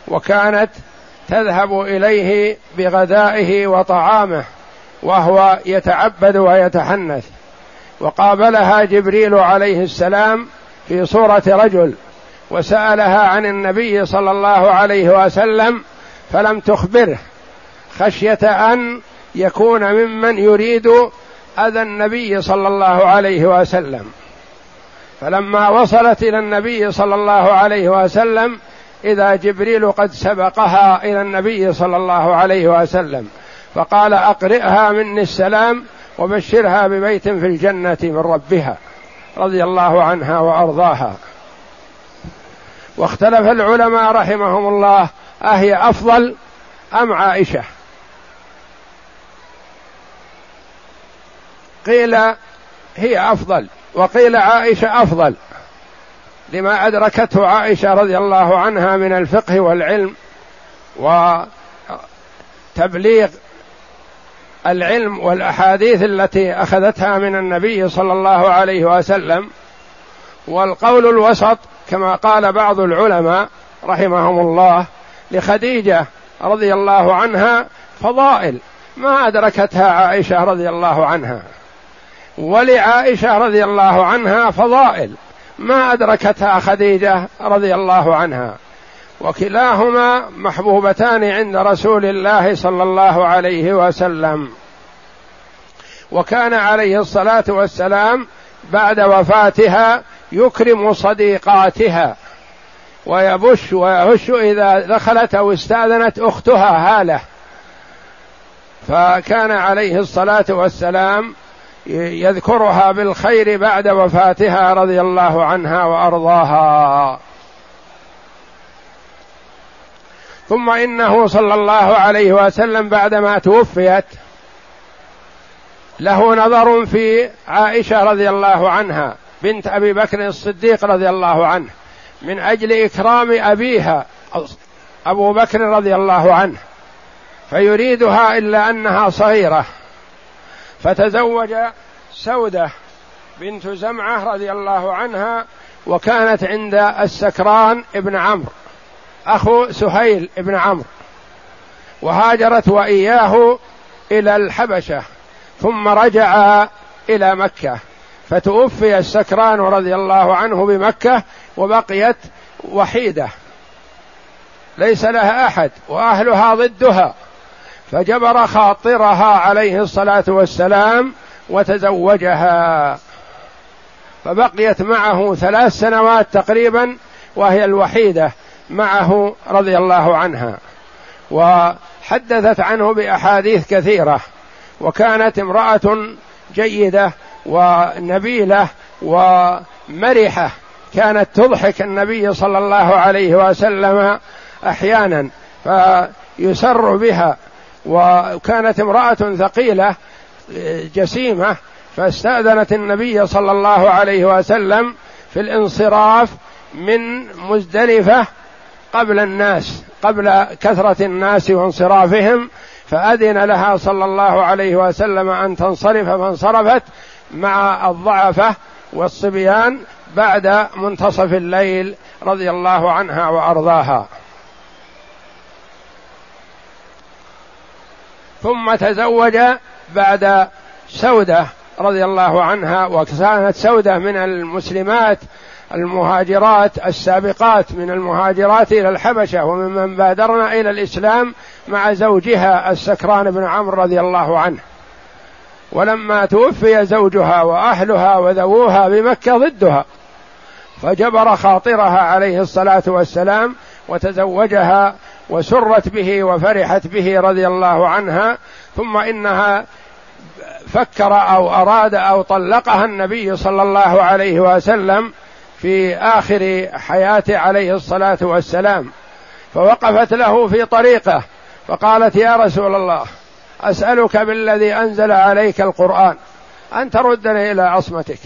وكانت تذهب إليه بغدائه وطعامه وهو يتعبد ويتحنث. وقابلها جبريل عليه السلام في صورة رجل وسألها عن النبي صلى الله عليه وسلم فلم تخبره خشية أن يكون ممن يريد أذى النبي صلى الله عليه وسلم. فلما وصلت إلى النبي صلى الله عليه وسلم إذا جبريل قد سبقها إلى النبي صلى الله عليه وسلم فقال أقرئها مني السلام وبشرها ببيت في الجنة من ربها رضي الله عنها وأرضاها. واختلف العلماء رحمهم الله أهي أفضل أم عائشة؟ قيل هي أفضل وقيل عائشة أفضل. لما أدركته عائشة رضي الله عنها من الفقه والعلم وتبليغ العلم والأحاديث التي أخذتها من النبي صلى الله عليه وسلم والقول الوسط كما قال بعض العلماء رحمهم الله لخديجة رضي الله عنها فضائل ما أدركتها عائشة رضي الله عنها ولعائشة رضي الله عنها فضائل ما ادركتها خديجة رضي الله عنها. وكلاهما محبوبتان عند رسول الله صلى الله عليه وسلم. وكان عليه الصلاة والسلام بعد وفاتها يكرم صديقاتها. ويبش ويهش إذا دخلت أو استأذنت أختها هالة. فكان عليه الصلاة والسلام يذكرها بالخير بعد وفاتها رضي الله عنها وأرضاها. ثم إنه صلى الله عليه وسلم بعدما توفيت له نظر في عائشة رضي الله عنها بنت أبي بكر الصديق رضي الله عنه من أجل إكرام أبيها أبو بكر رضي الله عنه فيريدها إلا أنها صغيرة. فتزوج سودة بنت زمعة رضي الله عنها وكانت عند السكران ابن عمرو أخو سهيل ابن عمرو. وهاجرت وإياه إلى الحبشة ثم رجع إلى مكة. فتوفي السكران رضي الله عنه بمكة وبقيت وحيدة. ليس لها أحد وأهلها ضدها. فجبر خاطرها عليه الصلاة والسلام وتزوجها. فبقيت معه ثلاث سنوات تقريبا وهي الوحيدة معه رضي الله عنها. وحدثت عنه بأحاديث كثيرة. وكانت امرأة جيدة ونبيلة ومرحة. كانت تضحك النبي صلى الله عليه وسلم أحيانا فيسر بها وكانت امرأة ثقيلة جسيمة فاستأذنت النبي صلى الله عليه وسلم في الانصراف من مزدلفة قبل الناس قبل كثرة الناس وانصرافهم فأذن لها صلى الله عليه وسلم أن تنصرف فانصرفت مع الضعفة والصبيان بعد منتصف الليل رضي الله عنها وأرضاها. ثم تزوج بعد سودة رضي الله عنها وكانت سودة من المسلمات المهاجرات السابقات من المهاجرات إلى الحبشة وممن بادرنا إلى الإسلام مع زوجها السكران بن عمرو رضي الله عنه. ولما توفي زوجها وأهلها وذووها بمكة ضدها فجبر خاطرها عليه الصلاة والسلام وتزوجها وسرت به وفرحت به رضي الله عنها ثم إنها فكر أو أراد أو طلقها النبي صلى الله عليه وسلم في آخر حياته عليه الصلاة والسلام. فوقفت له في طريقه فقالت يا رسول الله أسألك بالذي أنزل عليك القرآن أن تردني إلى عصمتك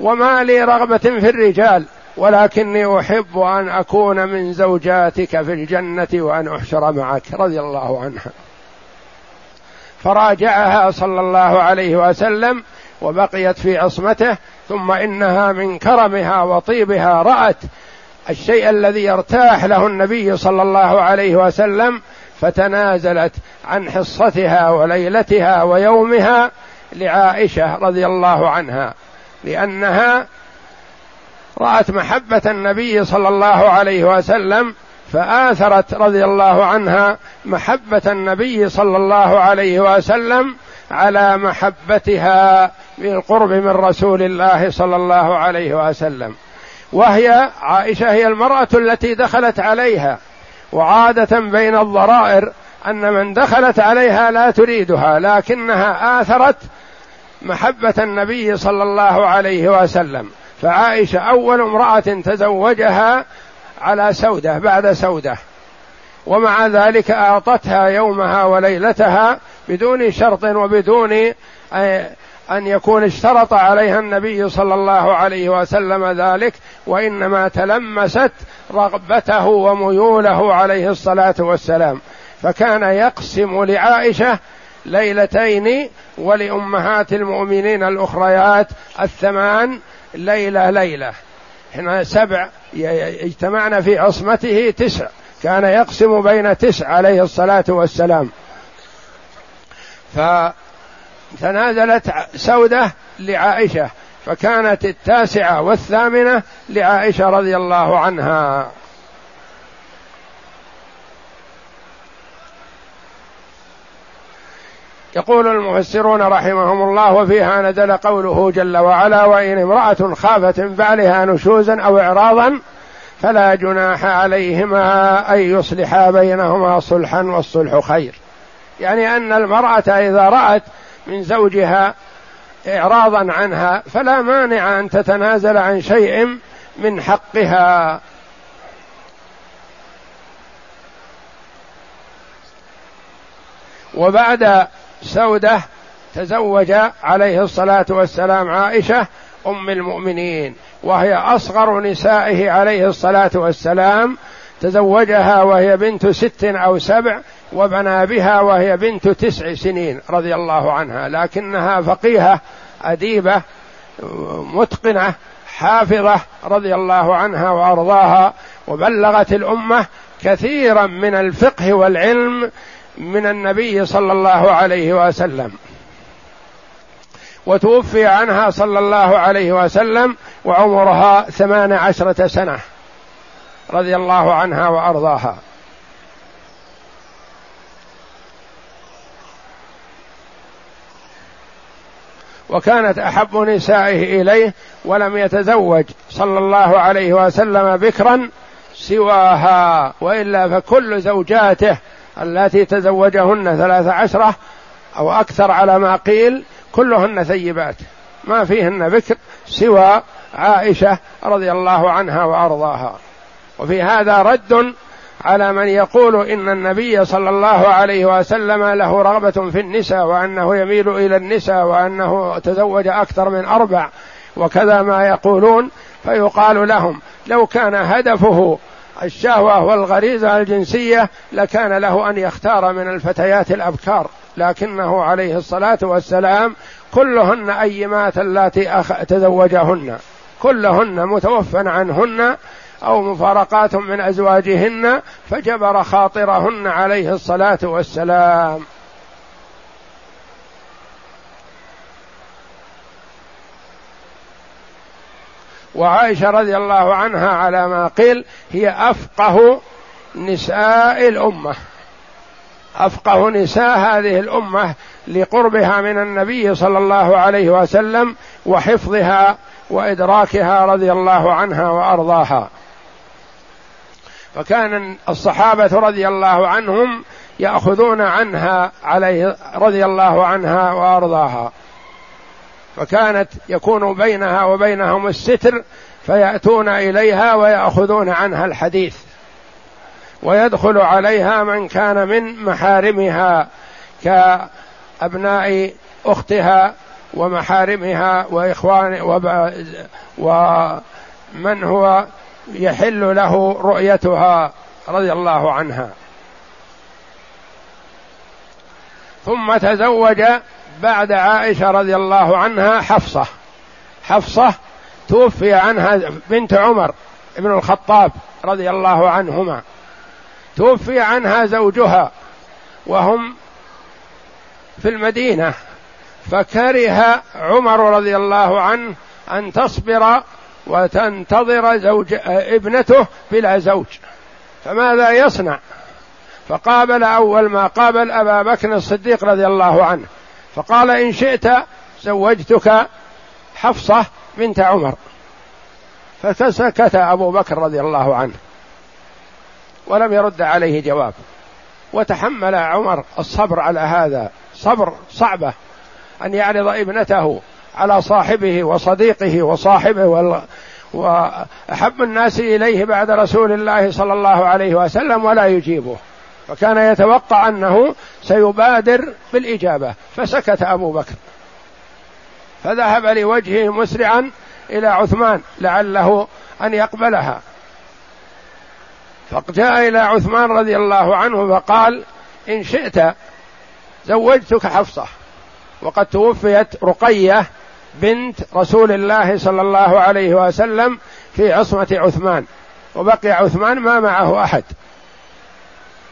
وما لي رغبة في الرجال ولكني أحب أن أكون من زوجاتك في الجنة وأن أحشر معك. رضي الله عنها. فراجعها صلى الله عليه وسلم وبقيت في عصمته ثم إنها من كرمها وطيبها رأت الشيء الذي يرتاح له النبي صلى الله عليه وسلم فتنازلت عن حصتها وليلتها ويومها لعائشة رضي الله عنها لأنها رات محبة النبي صلى الله عليه وسلم فآثرت رضي الله عنها محبة النبي صلى الله عليه وسلم على محبتها بالقرب من رسول الله صلى الله عليه وسلم. وهي عائشة هي المرأة التي دخلت عليها. وعادة بين الضرائر أن من دخلت عليها لا تريدها لكنها آثرت محبة النبي صلى الله عليه وسلم. فعائشة أول امرأة تزوجها على سودة بعد سودة. ومع ذلك أعطتها يومها وليلتها بدون شرط وبدون أن يكون اشترط عليها النبي صلى الله عليه وسلم ذلك وإنما تلمست رغبته وميوله عليه الصلاة والسلام. فكان يقسم لعائشة ليلتين ولأمهات المؤمنين الأخريات الثمان ليلة ليلة. هنا سبع اجتمعنا في عصمته تسع. كان يقسم بين تسع عليه الصلاة والسلام. فتنازلت سودة لعائشة فكانت التاسعة والثامنة لعائشة رضي الله عنها. يقول المفسرون رحمهم الله وفيها نزل قوله جل وعلا وإن امرأة خافت من بعلها نشوزا أو إعراضا فلا جناح عليهما أن يصلحا بينهما صلحا والصلح خير. يعني أن المرأة إذا رأت من زوجها إعراضا عنها فلا مانع أن تتنازل عن شيء من حقها. وبعد سودة تزوج عليه الصلاة والسلام عائشة أم المؤمنين وهي أصغر نسائه عليه الصلاة والسلام. تزوجها وهي بنت ست أو سبع وبنى بها وهي بنت تسع سنين رضي الله عنها. لكنها فقيهة أديبة متقنة حافظة رضي الله عنها وأرضاها. وبلغت الأمة كثيرا من الفقه والعلم من النبي صلى الله عليه وسلم. وتوفي عنها صلى الله عليه وسلم وعمرها ثمان عشرة سنة رضي الله عنها وأرضاها. وكانت أحب نسائه إليه ولم يتزوج صلى الله عليه وسلم بكرا سواها وإلا فكل زوجاته التي تزوجهن ثلاث عشرة أو أكثر على ما قيل كلهن ثيبات. ما فيهن بكر سوى عائشة رضي الله عنها وأرضاها. وفي هذا رد على من يقول إن النبي صلى الله عليه وسلم له رغبة في النساء وأنه يميل إلى النساء وأنه تزوج أكثر من أربع وكذا ما يقولون فيقال لهم لو كان هدفه الشهوة والغريزة الجنسية لكان له أن يختار من الفتيات الأبكار لكنه عليه الصلاة والسلام كلهن ايمات اللاتي تزوجهن كلهن متوفى عنهن أو مفارقات من أزواجهن فجبر خاطرهن عليه الصلاة والسلام. وعائشة رضي الله عنها على ما قيل هي أفقه نساء الأمة. أفقه نساء هذه الأمة لقربها من النبي صلى الله عليه وسلم وحفظها وإدراكها رضي الله عنها وأرضاها. فكان الصحابة رضي الله عنهم يأخذون عنها عليه رضي الله عنها وأرضاها. فكانت يكون بينها وبينهم الستر فيأتون إليها ويأخذون عنها الحديث. ويدخل عليها من كان من محارمها كأبناء أختها ومحارمها وإخوان ومن هو يحل له رؤيتها رضي الله عنها. ثم تزوج بعد عائشة رضي الله عنها حفصة. حفصة توفي عنها بنت عمر بن الخطاب رضي الله عنهما. توفي عنها زوجها وهم في المدينة. فكره عمر رضي الله عنه أن تصبر وتنتظر زوج ابنته بلا زوج. فماذا يصنع؟ فقابل أول ما قابل أبا بكر الصديق رضي الله عنه. فقال إن شئت زوجتك حفصة بنت عمر. فسكت أبو بكر رضي الله عنه ولم يرد عليه جواب. وتحمل عمر الصبر على هذا. صبر صعبة. أن يعرض ابنته على صاحبه وصديقه وصاحبه وال... وأحب الناس إليه بعد رسول الله صلى الله عليه وسلم ولا يجيبه. فكان يتوقع أنه سيبادر بالإجابة. فسكت أبو بكر. فذهب لوجهه مسرعا إلى عثمان لعله أن يقبلها. فجاء إلى عثمان رضي الله عنه فقال إن شئت زوجتك حفصة. وقد توفيت رقية بنت رسول الله صلى الله عليه وسلم في عصمة عثمان. وبقي عثمان ما معه أحد.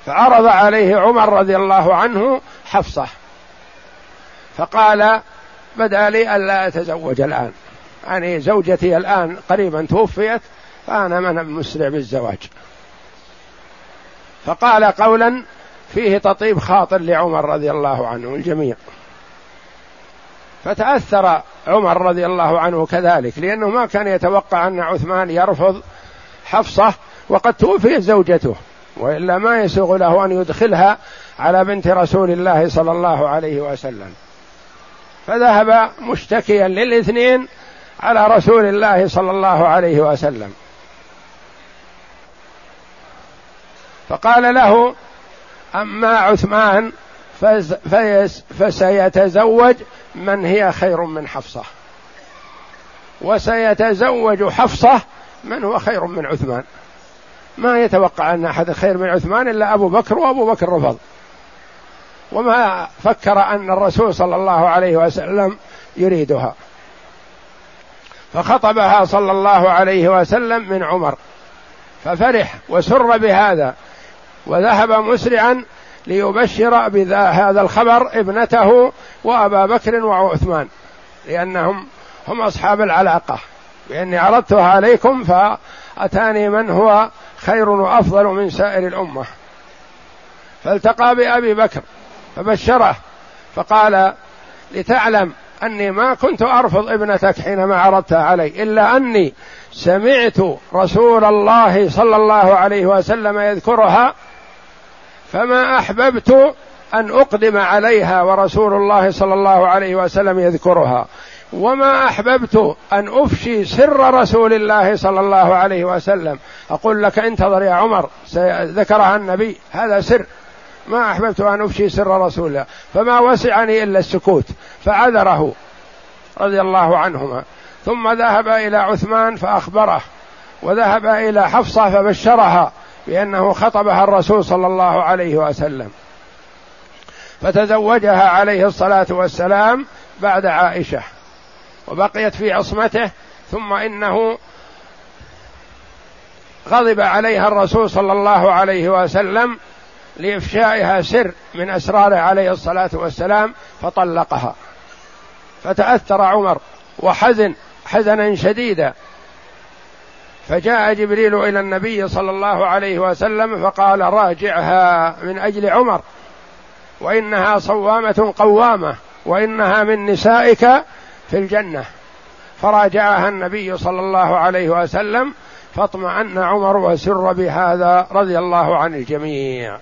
فعرض عليه عمر رضي الله عنه حفصة. فقال بدأ لي ألا أتزوج الآن. يعني زوجتي الآن قريبا توفيت فأنا من مسرع بالزواج. فقال قولا فيه تطيب خاطر لعمر رضي الله عنه الجميع. فتأثر عمر رضي الله عنه كذلك لأنه ما كان يتوقع أن عثمان يرفض حفصة وقد توفيت زوجته. وإلا ما يسوغ له أن يدخلها على بنت رسول الله صلى الله عليه وسلم. فذهب مشتكيا للاثنين على رسول الله صلى الله عليه وسلم. فقال له أما عثمان فسيتزوج من هي خير من حفصة. وسيتزوج حفصة من هو خير من عثمان. ما يتوقع أن أحد خير من عثمان إلا أبو بكر وأبو بكر رفض. وما فكر أن الرسول صلى الله عليه وسلم يريدها. فخطبها صلى الله عليه وسلم من عمر. ففرح وسر بهذا. وذهب مسرعا ليبشر بهذا الخبر ابنته وأبا بكر وعثمان. لأنهم هم أصحاب العلاقة. بأني عرضتها عليكم فأتاني من هو خير وأفضل من سائر الأمة. فالتقى بأبي بكر فبشره فقال لتعلم أني ما كنت أرفض ابنتك حينما عرضتها علي إلا أني سمعت رسول الله صلى الله عليه وسلم يذكرها فما أحببت أن أقدم عليها ورسول الله صلى الله عليه وسلم يذكرها. وما أحببت أن أفشي سر رسول الله صلى الله عليه وسلم. أقول لك انتظر يا عمر ذكرها النبي هذا سر. ما أحببت أن أفشي سر رسول الله. فما وسعني إلا السكوت. فعذره رضي الله عنهما. ثم ذهب إلى عثمان فأخبره وذهب إلى حفصة فبشرها بأنه خطبها الرسول صلى الله عليه وسلم. فتزوجها عليه الصلاة والسلام بعد عائشة. وبقيت في عصمته ثم إنه غضب عليها الرسول صلى الله عليه وسلم لإفشائها سر من أسراره عليه الصلاة والسلام فطلقها. فتأثر عمر وحزن حزنا شديدا. فجاء جبريل إلى النبي صلى الله عليه وسلم فقال راجعها من أجل عمر وإنها صوامة قوامة وإنها من نسائك في الجنة. فراجعها النبي صلى الله عليه وسلم فاطمأن عمر وسر بهذا رضي الله عن الجميع.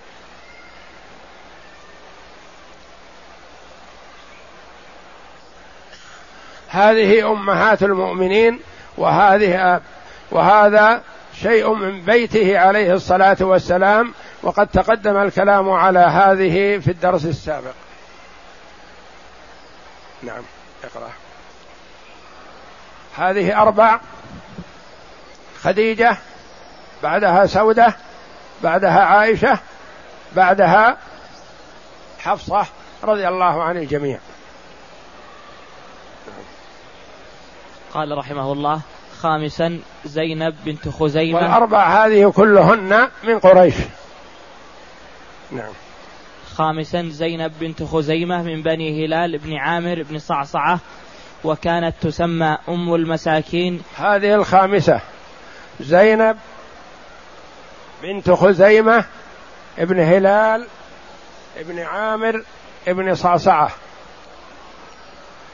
هذه أمهات المؤمنين وهذه وهذا شيء من بيته عليه الصلاة والسلام وقد تقدم الكلام على هذه في الدرس السابق. نعم اقرأ. هذه أربع خديجة بعدها سودة بعدها عائشة بعدها حفصة رضي الله عن الجميع قال رحمه الله خامسا زينب بنت خزيمة. والأربع هذه كلهن من قريش. نعم. خامسا زينب بنت خزيمة من بني هلال بن عامر بن صعصعة وكانت تسمى أم المساكين. هذه الخامسة زينب بنت خزيمة ابن هلال ابن عامر ابن صعصعة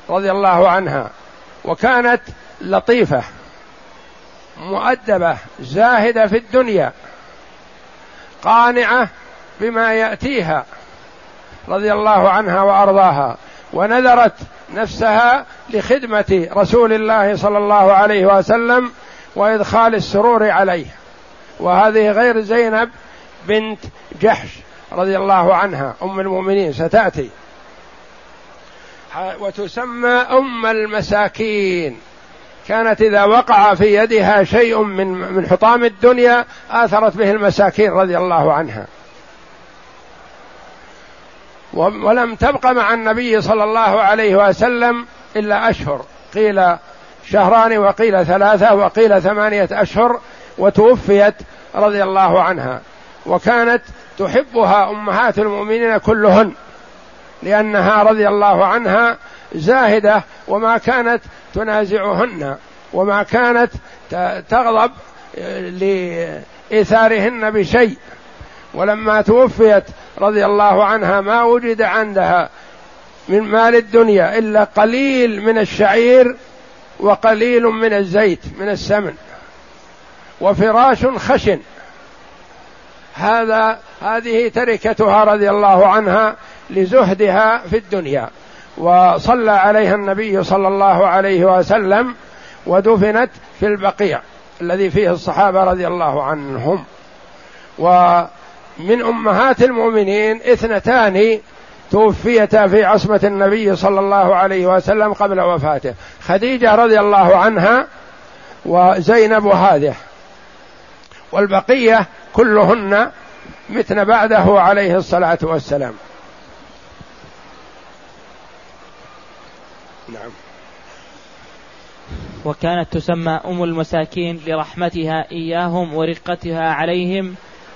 رضي الله عنها وكانت لطيفة مؤدبة زاهدة في الدنيا قانعة بما يأتيها رضي الله عنها وأرضاها ونذرت نفسها لخدمة رسول الله صلى الله عليه وسلم وإدخال السرور عليه وهذه غير زينب بنت جحش رضي الله عنها أم المؤمنين ستأتي. وتسمى أم المساكين. كانت إذا وقع في يدها شيء من من حطام الدنيا آثرت به المساكين رضي الله عنها. ولم تبق مع النبي صلى الله عليه وسلم إلا أشهر. قيل شهران وقيل ثلاثة وقيل ثمانية أشهر وتوفيت رضي الله عنها. وكانت تحبها أمهات المؤمنين كلهن لأنها رضي الله عنها زاهدة وما كانت تنازعهن وما كانت تغضب لإيثارهن بشيء. ولما توفيت رضي الله عنها ما وجد عندها من مال الدنيا إلا قليل من الشعير وقليل من الزيت من السمن وفراش خشن. هذا هذه تركتها رضي الله عنها لزهدها في الدنيا. وصلى عليها النبي صلى الله عليه وسلم ودفنت في البقيع الذي فيه الصحابة رضي الله عنهم. ومن أمهات المؤمنين اثنتان توفيتا في عصمة النبي صلى الله عليه وسلم قبل وفاته. خديجة رضي الله عنها وزينب هذه. والبقية كلهن متن بعده عليه الصلاة والسلام. نعم. وكانت تسمى أم المساكين لرحمتها إياهم ورقتها عليهم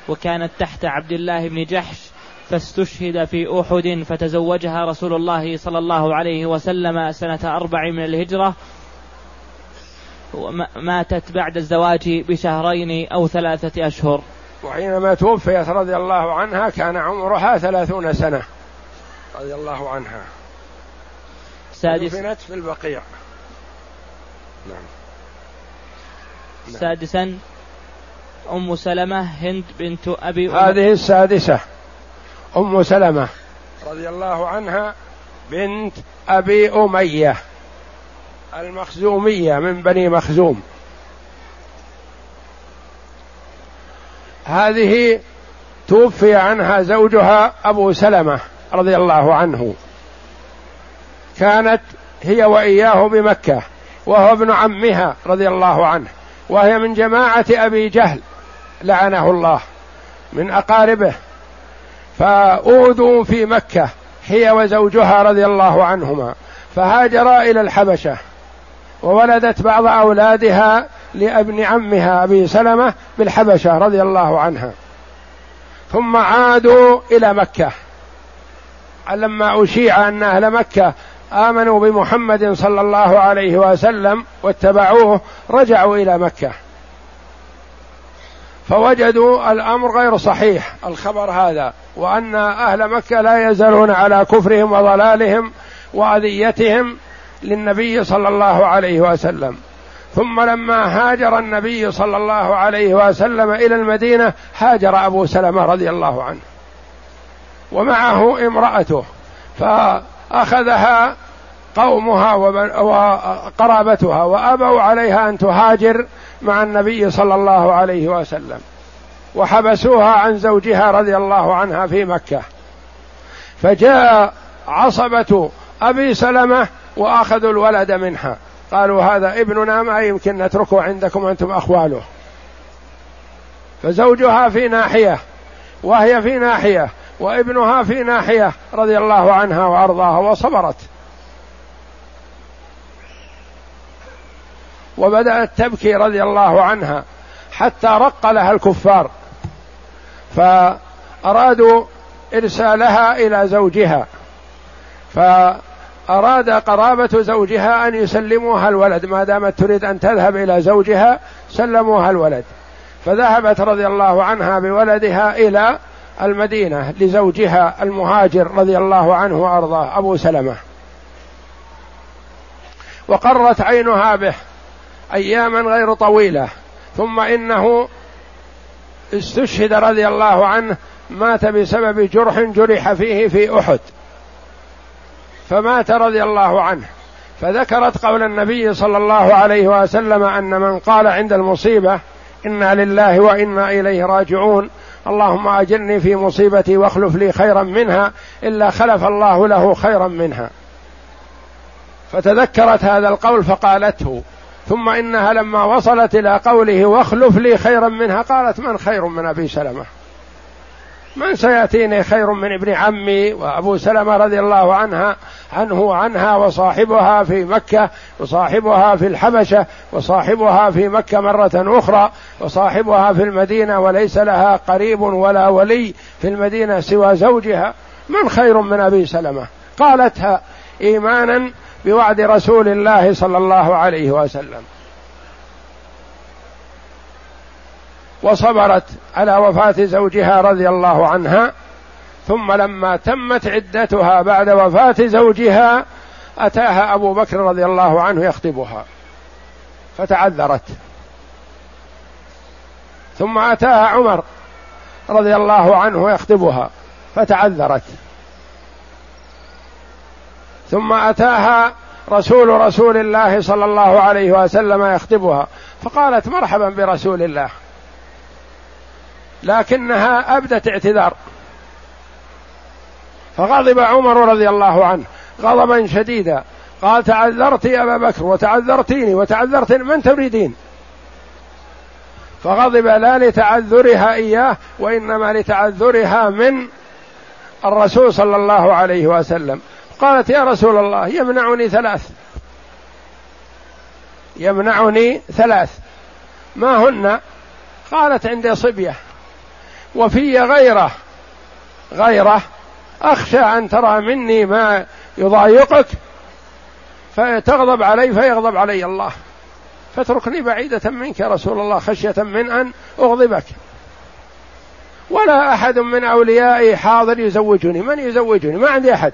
وكانت تحت عبد الله بن جحش فاستشهد في أحد فتزوجها رسول الله صلى الله عليه وسلم سنة أربع من الهجرة ماتت بعد الزواج بشهرين أو ثلاثة أشهر. وحينما توفيت رضي الله عنها كان عمرها ثلاثون سنة. رضي الله عنها. سادس دفنت في البقيع. نعم. نعم. سادسا أم سلمة هند بنت أبي أم هذه السادسة. أم سلمة رضي الله عنها بنت أبي أمية المخزومية من بني مخزوم. هذه توفي عنها زوجها أبو سلمة رضي الله عنه. كانت هي وإياه بمكة وهو ابن عمها رضي الله عنه وهي من جماعة أبي جهل. لعنه الله من أقاربه. فأوذوا في مكة هي وزوجها رضي الله عنهما. فهاجرا إلى الحبشة وولدت بعض أولادها لأبن عمها أبي سلمة بالحبشة رضي الله عنها. ثم عادوا إلى مكة. لما أشيع أن أهل مكة آمنوا بمحمد صلى الله عليه وسلم واتبعوه رجعوا إلى مكة. فوجدوا الأمر غير صحيح الخبر هذا وأن أهل مكة لا يزالون على كفرهم وضلالهم وأذيتهم للنبي صلى الله عليه وسلم. ثم لما هاجر النبي صلى الله عليه وسلم إلى المدينة هاجر أبو سلمة رضي الله عنه ومعه امرأته فأخذها قومها وقرابتها وأبوا عليها أن تهاجر مع النبي صلى الله عليه وسلم. وحبسوها عن زوجها رضي الله عنها في مكة. فجاء عصبة أبي سلمة وأخذوا الولد منها. قالوا هذا ابننا ما يمكن نتركه عندكم أنتم أخواله. فزوجها في ناحية وهي في ناحية وابنها في ناحية رضي الله عنها وأرضاها وصبرت. وبدات تبكي رضي الله عنها حتى رق لها الكفار. فأرادوا إرسالها إلى زوجها. ف أراد قرابة زوجها أن يسلموها الولد. ما دامت تريد أن تذهب إلى زوجها سلموها الولد. فذهبت رضي الله عنها بولدها إلى المدينة لزوجها المهاجر رضي الله عنه وأرضاه أبو سلمة. وقرت عينها به. أياما غير طويلة. ثم إنه استشهد رضي الله عنه مات بسبب جرح جرح فيه في أحد. فمات رضي الله عنه. فذكرت قول النبي صلى الله عليه وسلم أن من قال عند المصيبة إنا لله وإنا إليه راجعون. اللهم أجرني في مصيبتي واخلف لي خيرا منها إلا خلف الله له خيرا منها. فتذكرت هذا القول فقالته. ثم إنها لما وصلت إلى قوله واخلف لي خيرا منها قالت من خير من أبي سلمة؟ من سيأتيني خير من ابن عمي وأبو سلمة رضي الله عنها عنه وعنها وصاحبها في مكة وصاحبها في الحبشة وصاحبها في مكة مرة أخرى وصاحبها في المدينة وليس لها قريب ولا ولي في المدينة سوى زوجها. من خير من أبي سلمة؟ قالتها إيمانا بوعد رسول الله صلى الله عليه وسلم. وصبرت على وفاة زوجها رضي الله عنها ثم لما تمت عدتها بعد وفاة زوجها أتاها أبو بكر رضي الله عنه يخطبها. فتعذرت. ثم أتاها عمر رضي الله عنه يخطبها فتعذرت. ثم أتاها رسول رسول الله صلى الله عليه وسلم يخطبها فقالت مرحبا برسول الله. لكنها أبدت اعتذار. فغضب عمر رضي الله عنه غضبا شديدا. قال تعذرت أبا بكر وتعذرتيني وتعذرت من تريدين؟ فغضب لا لتعذرها إياه وإنما لتعذرها من الرسول صلى الله عليه وسلم. قالت يا رسول الله يمنعني ثلاث. يمنعني ثلاث. ما هن؟ قالت عندي صبية. وفي غيره غيره أخشى أن ترى مني ما يضايقك فتغضب علي فيغضب علي الله. فاتركني بعيدة منك يا رسول الله خشية من أن أغضبك. ولا أحد من أوليائي حاضر يزوجني. من يزوجني؟ ما عندي أحد.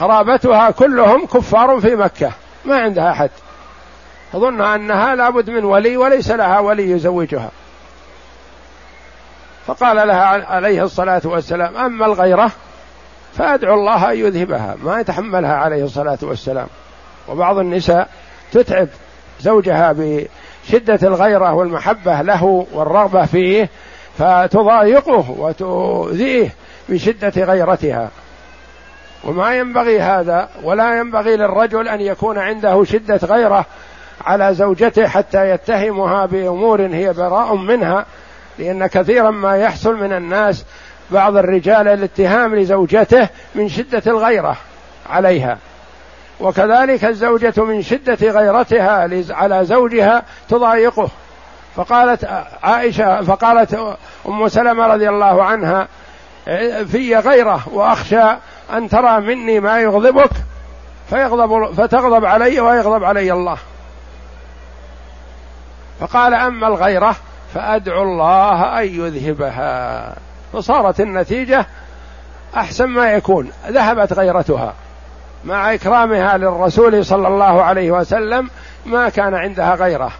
قرابتها كلهم كفار في مكة. ما عندها أحد. تظن أنها لابد من ولي وليس لها ولي يزوجها. فقال لها عليه الصلاة والسلام أما الغيرة فأدعو الله أن يذهبها. ما يتحملها عليه الصلاة والسلام. وبعض النساء تتعب زوجها بشدة الغيرة والمحبة له والرغبة فيه فتضايقه وتؤذيه بشدة غيرتها. وما ينبغي هذا ولا ينبغي للرجل أن يكون عنده شدة غيره على زوجته حتى يتهمها بأمور هي براء منها لأن كثيرا ما يحصل من الناس بعض الرجال الاتهام لزوجته من شدة الغيرة عليها. وكذلك الزوجة من شدة غيرتها على زوجها تضايقه. فقالت عائشة فقالت أم سلمة رضي الله عنها في غيرة وأخشى أن ترى مني ما يغضبك فيغضب فتغضب علي ويغضب علي الله. فقال أما الغيرة فأدعو الله أن يذهبها. فصارت النتيجة أحسن ما يكون ذهبت غيرتها. مع إكرامها للرسول صلى الله عليه وسلم ما كان عندها غيرة.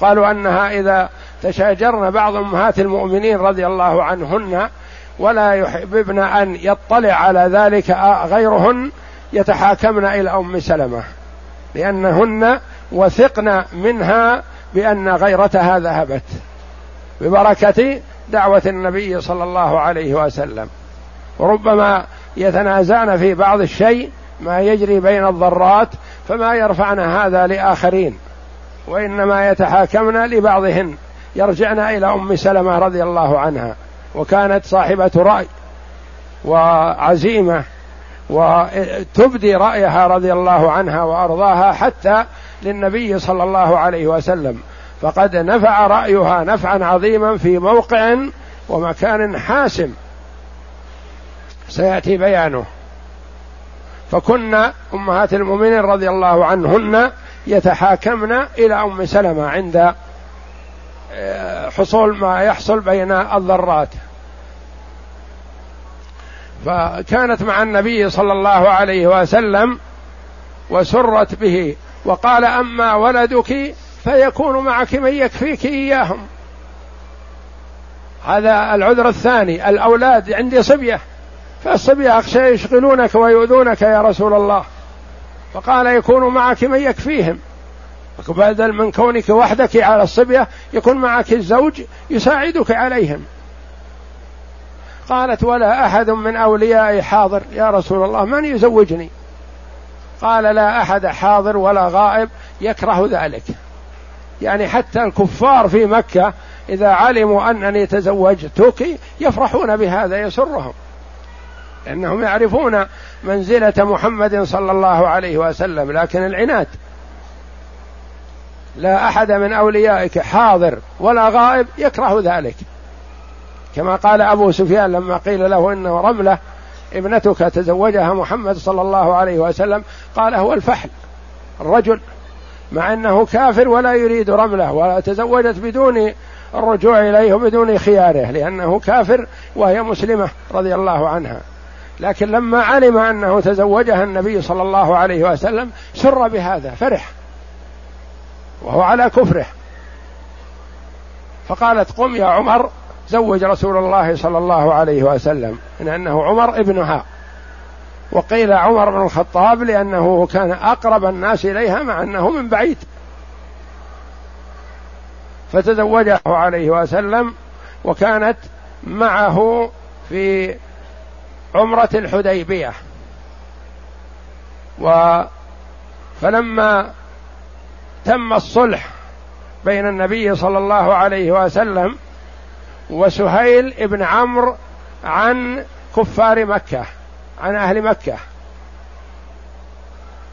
قالوا أنها إذا تشاجرن بعض أمهات المؤمنين رضي الله عنهن ولا يحببن أن يطلع على ذلك غيرهن يتحاكمن إلى أم سلمة. لأنهن وثقن منها بأن غيرتها ذهبت ببركة دعوة النبي صلى الله عليه وسلم. وربما يتنازعن في بعض الشيء ما يجري بين الضرات فما يرفعن هذا لآخرين وإنما يتحاكمن لبعضهن. يرجعن إلى أم سلمة رضي الله عنها. وكانت صاحبة رأي وعزيمة وتبدي رأيها رضي الله عنها وأرضاها حتى للنبي صلى الله عليه وسلم. فقد نفع رأيها نفعا عظيما في موقع ومكان حاسم. سيأتي بيانه. فكنا أمهات المؤمنين رضي الله عنهن يتحاكمن إلى أم سلمة عند حصول ما يحصل بين الذرات. فكانت مع النبي صلى الله عليه وسلم وسرت به وقال أما ولدك فيكون معك من يكفيك إياهم. هذا العذر الثاني الأولاد عندي صبية فالصبية أخشى يشغلونك ويؤذونك يا رسول الله فقال يكون معك من يكفيهم. بدل من كونك وحدك على الصبية يكون معك الزوج يساعدك عليهم. قالت ولا أحد من أوليائي حاضر. يا رسول الله من يزوجني؟ قال لا أحد حاضر ولا غائب يكره ذلك. يعني حتى الكفار في مكة إذا علموا أنني تزوجتك يفرحون بهذا يسرهم. لأنهم يعرفون منزلة محمد صلى الله عليه وسلم لكن العناد لا أحد من أوليائك حاضر ولا غائب يكره ذلك. كما قال أبو سفيان لما قيل له إن رملة ابنتك تزوجها محمد صلى الله عليه وسلم قال هو الفحل الرجل مع أنه كافر ولا يريد رملة ولا تزوجت بدون الرجوع إليه وبدون خياره لأنه كافر وهي مسلمة رضي الله عنها. لكن لما علم أنه تزوجها النبي صلى الله عليه وسلم سر بهذا فرح. وهو على كفره. فقالت قم يا عمر زوج رسول الله صلى الله عليه وسلم إن أنه عمر ابنها. وقيل عمر بن الخطاب لأنه كان أقرب الناس إليها مع أنه من بعيد. فتزوجه عليه وسلم وكانت معه في عمرة الحديبية. و فلما تم الصلح بين النبي صلى الله عليه وسلم وسهيل ابن عمرو عن كفار مكة عن أهل مكة.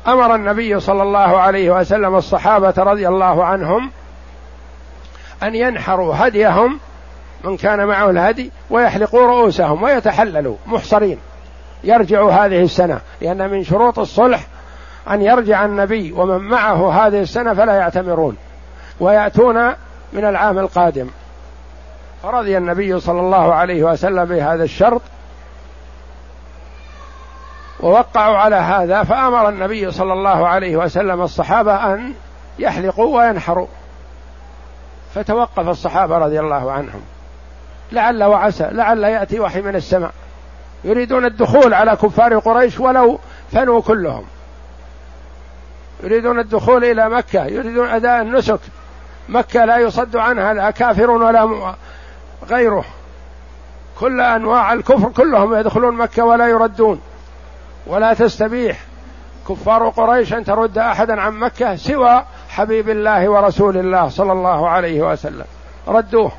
أمر النبي صلى الله عليه وسلم الصحابة رضي الله عنهم أن ينحروا هديهم من كان معه الهدي ويحلقوا رؤوسهم ويتحللوا محصرين يرجعوا هذه السنة لأن من شروط الصلح أن يرجع النبي ومن معه هذه السنة فلا يعتمرون ويأتون من العام القادم. فرضي النبي صلى الله عليه وسلم بهذا الشرط ووقعوا على هذا فأمر النبي صلى الله عليه وسلم الصحابة أن يحلقوا وينحروا. فتوقف الصحابة رضي الله عنهم. لعل وعسى لعل يأتي وحي من السماء. يريدون الدخول على كفار قريش ولو فنوا كلهم. يريدون الدخول إلى مكة يريدون أداء النسك. مكة لا يصد عنها لا كافر ولا غيره. كل أنواع الكفر كلهم يدخلون مكة ولا يردون. ولا تستبيح. كفار قريش أن ترد أحدا عن مكة سوى حبيب الله ورسول الله صلى الله عليه وسلم. ردوه.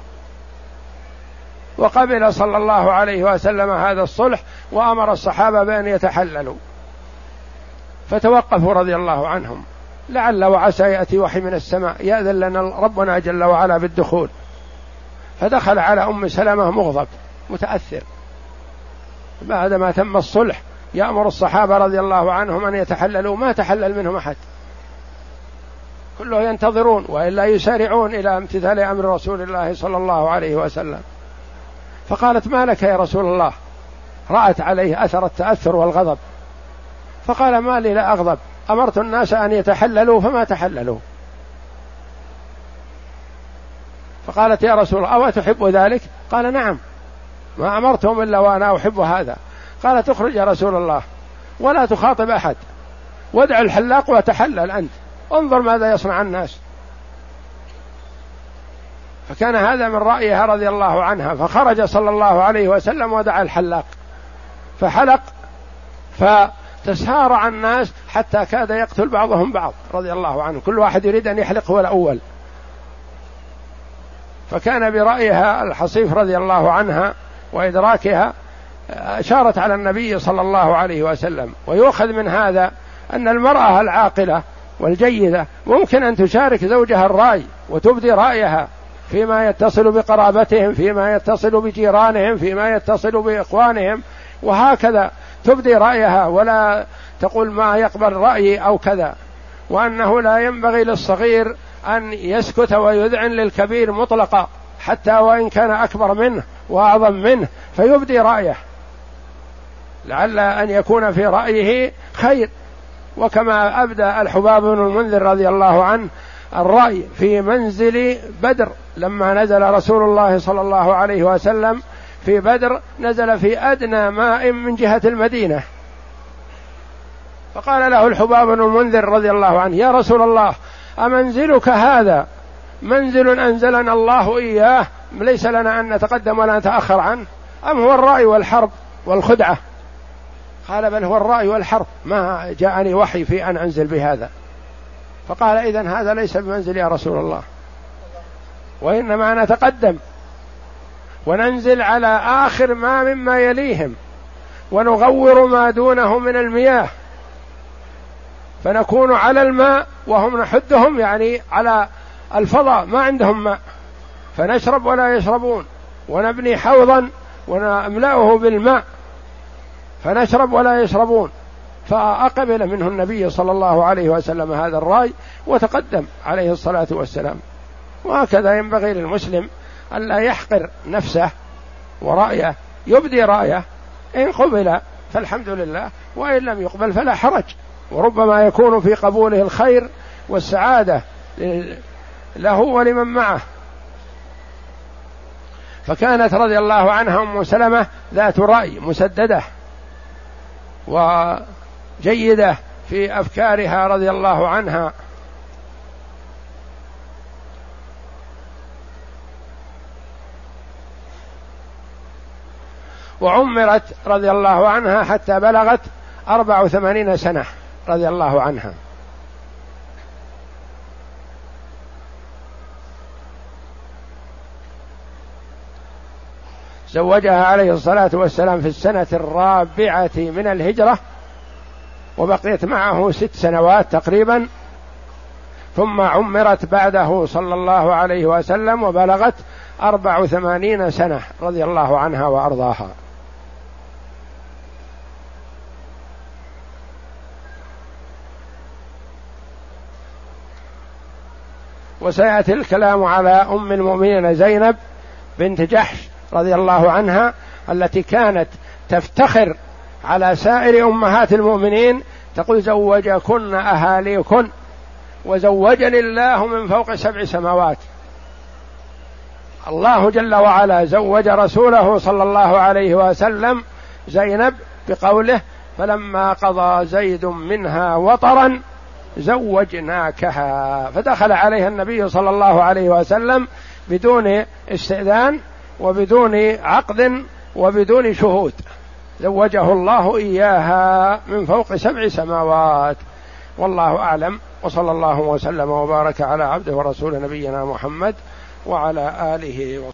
وقبل صلى الله عليه وسلم هذا الصلح وأمر الصحابة بأن يتحللوا. فتوقفوا رضي الله عنهم. لعل وعسى يأتي وحي من السماء يأذن لنا ربنا جل وعلا بالدخول. فدخل على أم سلمة مغضب متأثر. بعدما تم الصلح يأمر الصحابة رضي الله عنهم أن يتحللوا ما تحلل منهم أحد. كله ينتظرون وإلا يسارعون إلى امتثال أمر رسول الله صلى الله عليه وسلم. فقالت ما لك يا رسول الله؟ رأت عليه أثر التأثر والغضب. فقال ما لي لا أغضب. أمرت الناس أن يتحللوا فما تحللوا. فقالت يا رسول الله أو تحب ذلك؟ قال نعم. ما أمرتهم إلا وأنا أحب هذا. قال تخرج يا رسول الله ولا تخاطب أحد. وادع الحلاق وتحلل أنت. انظر ماذا يصنع الناس. فكان هذا من رأيها رضي الله عنها فخرج صلى الله عليه وسلم ودعا الحلاق. فحلق فتسارع الناس حتى كاد يقتل بعضهم بعض. رضي الله عنه. كل واحد يريد أن يحلق هو الأول. فكان برأيها الحصيف رضي الله عنها وإدراكها أشارت على النبي صلى الله عليه وسلم. ويؤخذ من هذا أن المرأة العاقلة والجيدة ممكن أن تشارك زوجها الرأي وتبدي رأيها فيما يتصل بقرابتهم فيما يتصل بجيرانهم فيما يتصل بإخوانهم وهكذا. تبدي رأيها ولا تقول ما يقبل رأيي أو كذا. وأنه لا ينبغي للصغير أن يسكت ويذعن للكبير مطلقا حتى وإن كان أكبر منه وأعظم منه فيبدي رأيه. لعل أن يكون في رأيه خير. وكما أبدى الحباب بن المنذر رضي الله عنه الرأي في منزل بدر لما نزل رسول الله صلى الله عليه وسلم في بدر نزل في أدنى ماء من جهة المدينة. فقال له الحباب بن المنذر رضي الله عنه يا رسول الله أمنزلك هذا منزل أنزلنا الله إياه ليس لنا أن نتقدم ولا نتأخر عنه أم هو الرأي والحرب والخدعة? قال بل هو الرأي والحرب ما جاءني وحي في أن أنزل بهذا. فقال إذا هذا ليس بمنزل يا رسول الله وإنما نتقدم وننزل على آخر ما مما يليهم ونغور ما دونه من المياه فنكون على الماء وهم نحدهم يعني على الفضاء ما عندهم ماء فنشرب ولا يشربون ونبني حوضا ونملأه بالماء فنشرب ولا يشربون. فأقبل منه النبي صلى الله عليه وسلم هذا الرأي وتقدم عليه الصلاة والسلام. وهكذا ينبغي للمسلم ألا يحقر نفسه ورأيه يبدي رأيه. إن قبل فالحمد لله وإن لم يقبل فلا حرج. وربما يكون في قبوله الخير والسعادة له ولمن معه. فكانت رضي الله عنها أم سلمة ذات رأي مسددة وجيدة في أفكارها رضي الله عنها. وعمرت رضي الله عنها حتى بلغت أربع وثمانين سنة رضي الله عنها. زوجها عليه الصلاة والسلام في السنة الرابعة من الهجرة وبقيت معه ست سنوات تقريبا ثم عمرت بعده صلى الله عليه وسلم وبلغت أربع وثمانين سنة رضي الله عنها وأرضاها. وسيأتي الكلام على أم المؤمنين زينب بنت جحش رضي الله عنها التي كانت تفتخر على سائر أمهات المؤمنين تقول زوجكن أهاليكن وزوجني الله من فوق سبع سماوات. الله جل وعلا زوج رسوله صلى الله عليه وسلم زينب بقوله فلما قضى زيد منها وطرا زوجناكها. فدخل عليها النبي صلى الله عليه وسلم بدون استئذان وبدون عقد وبدون شهود. زوجه الله إياها من فوق سبع سماوات. والله أعلم. وصلى الله وسلم وبارك على عبده ورسول نبينا محمد وعلى آله وصحبه.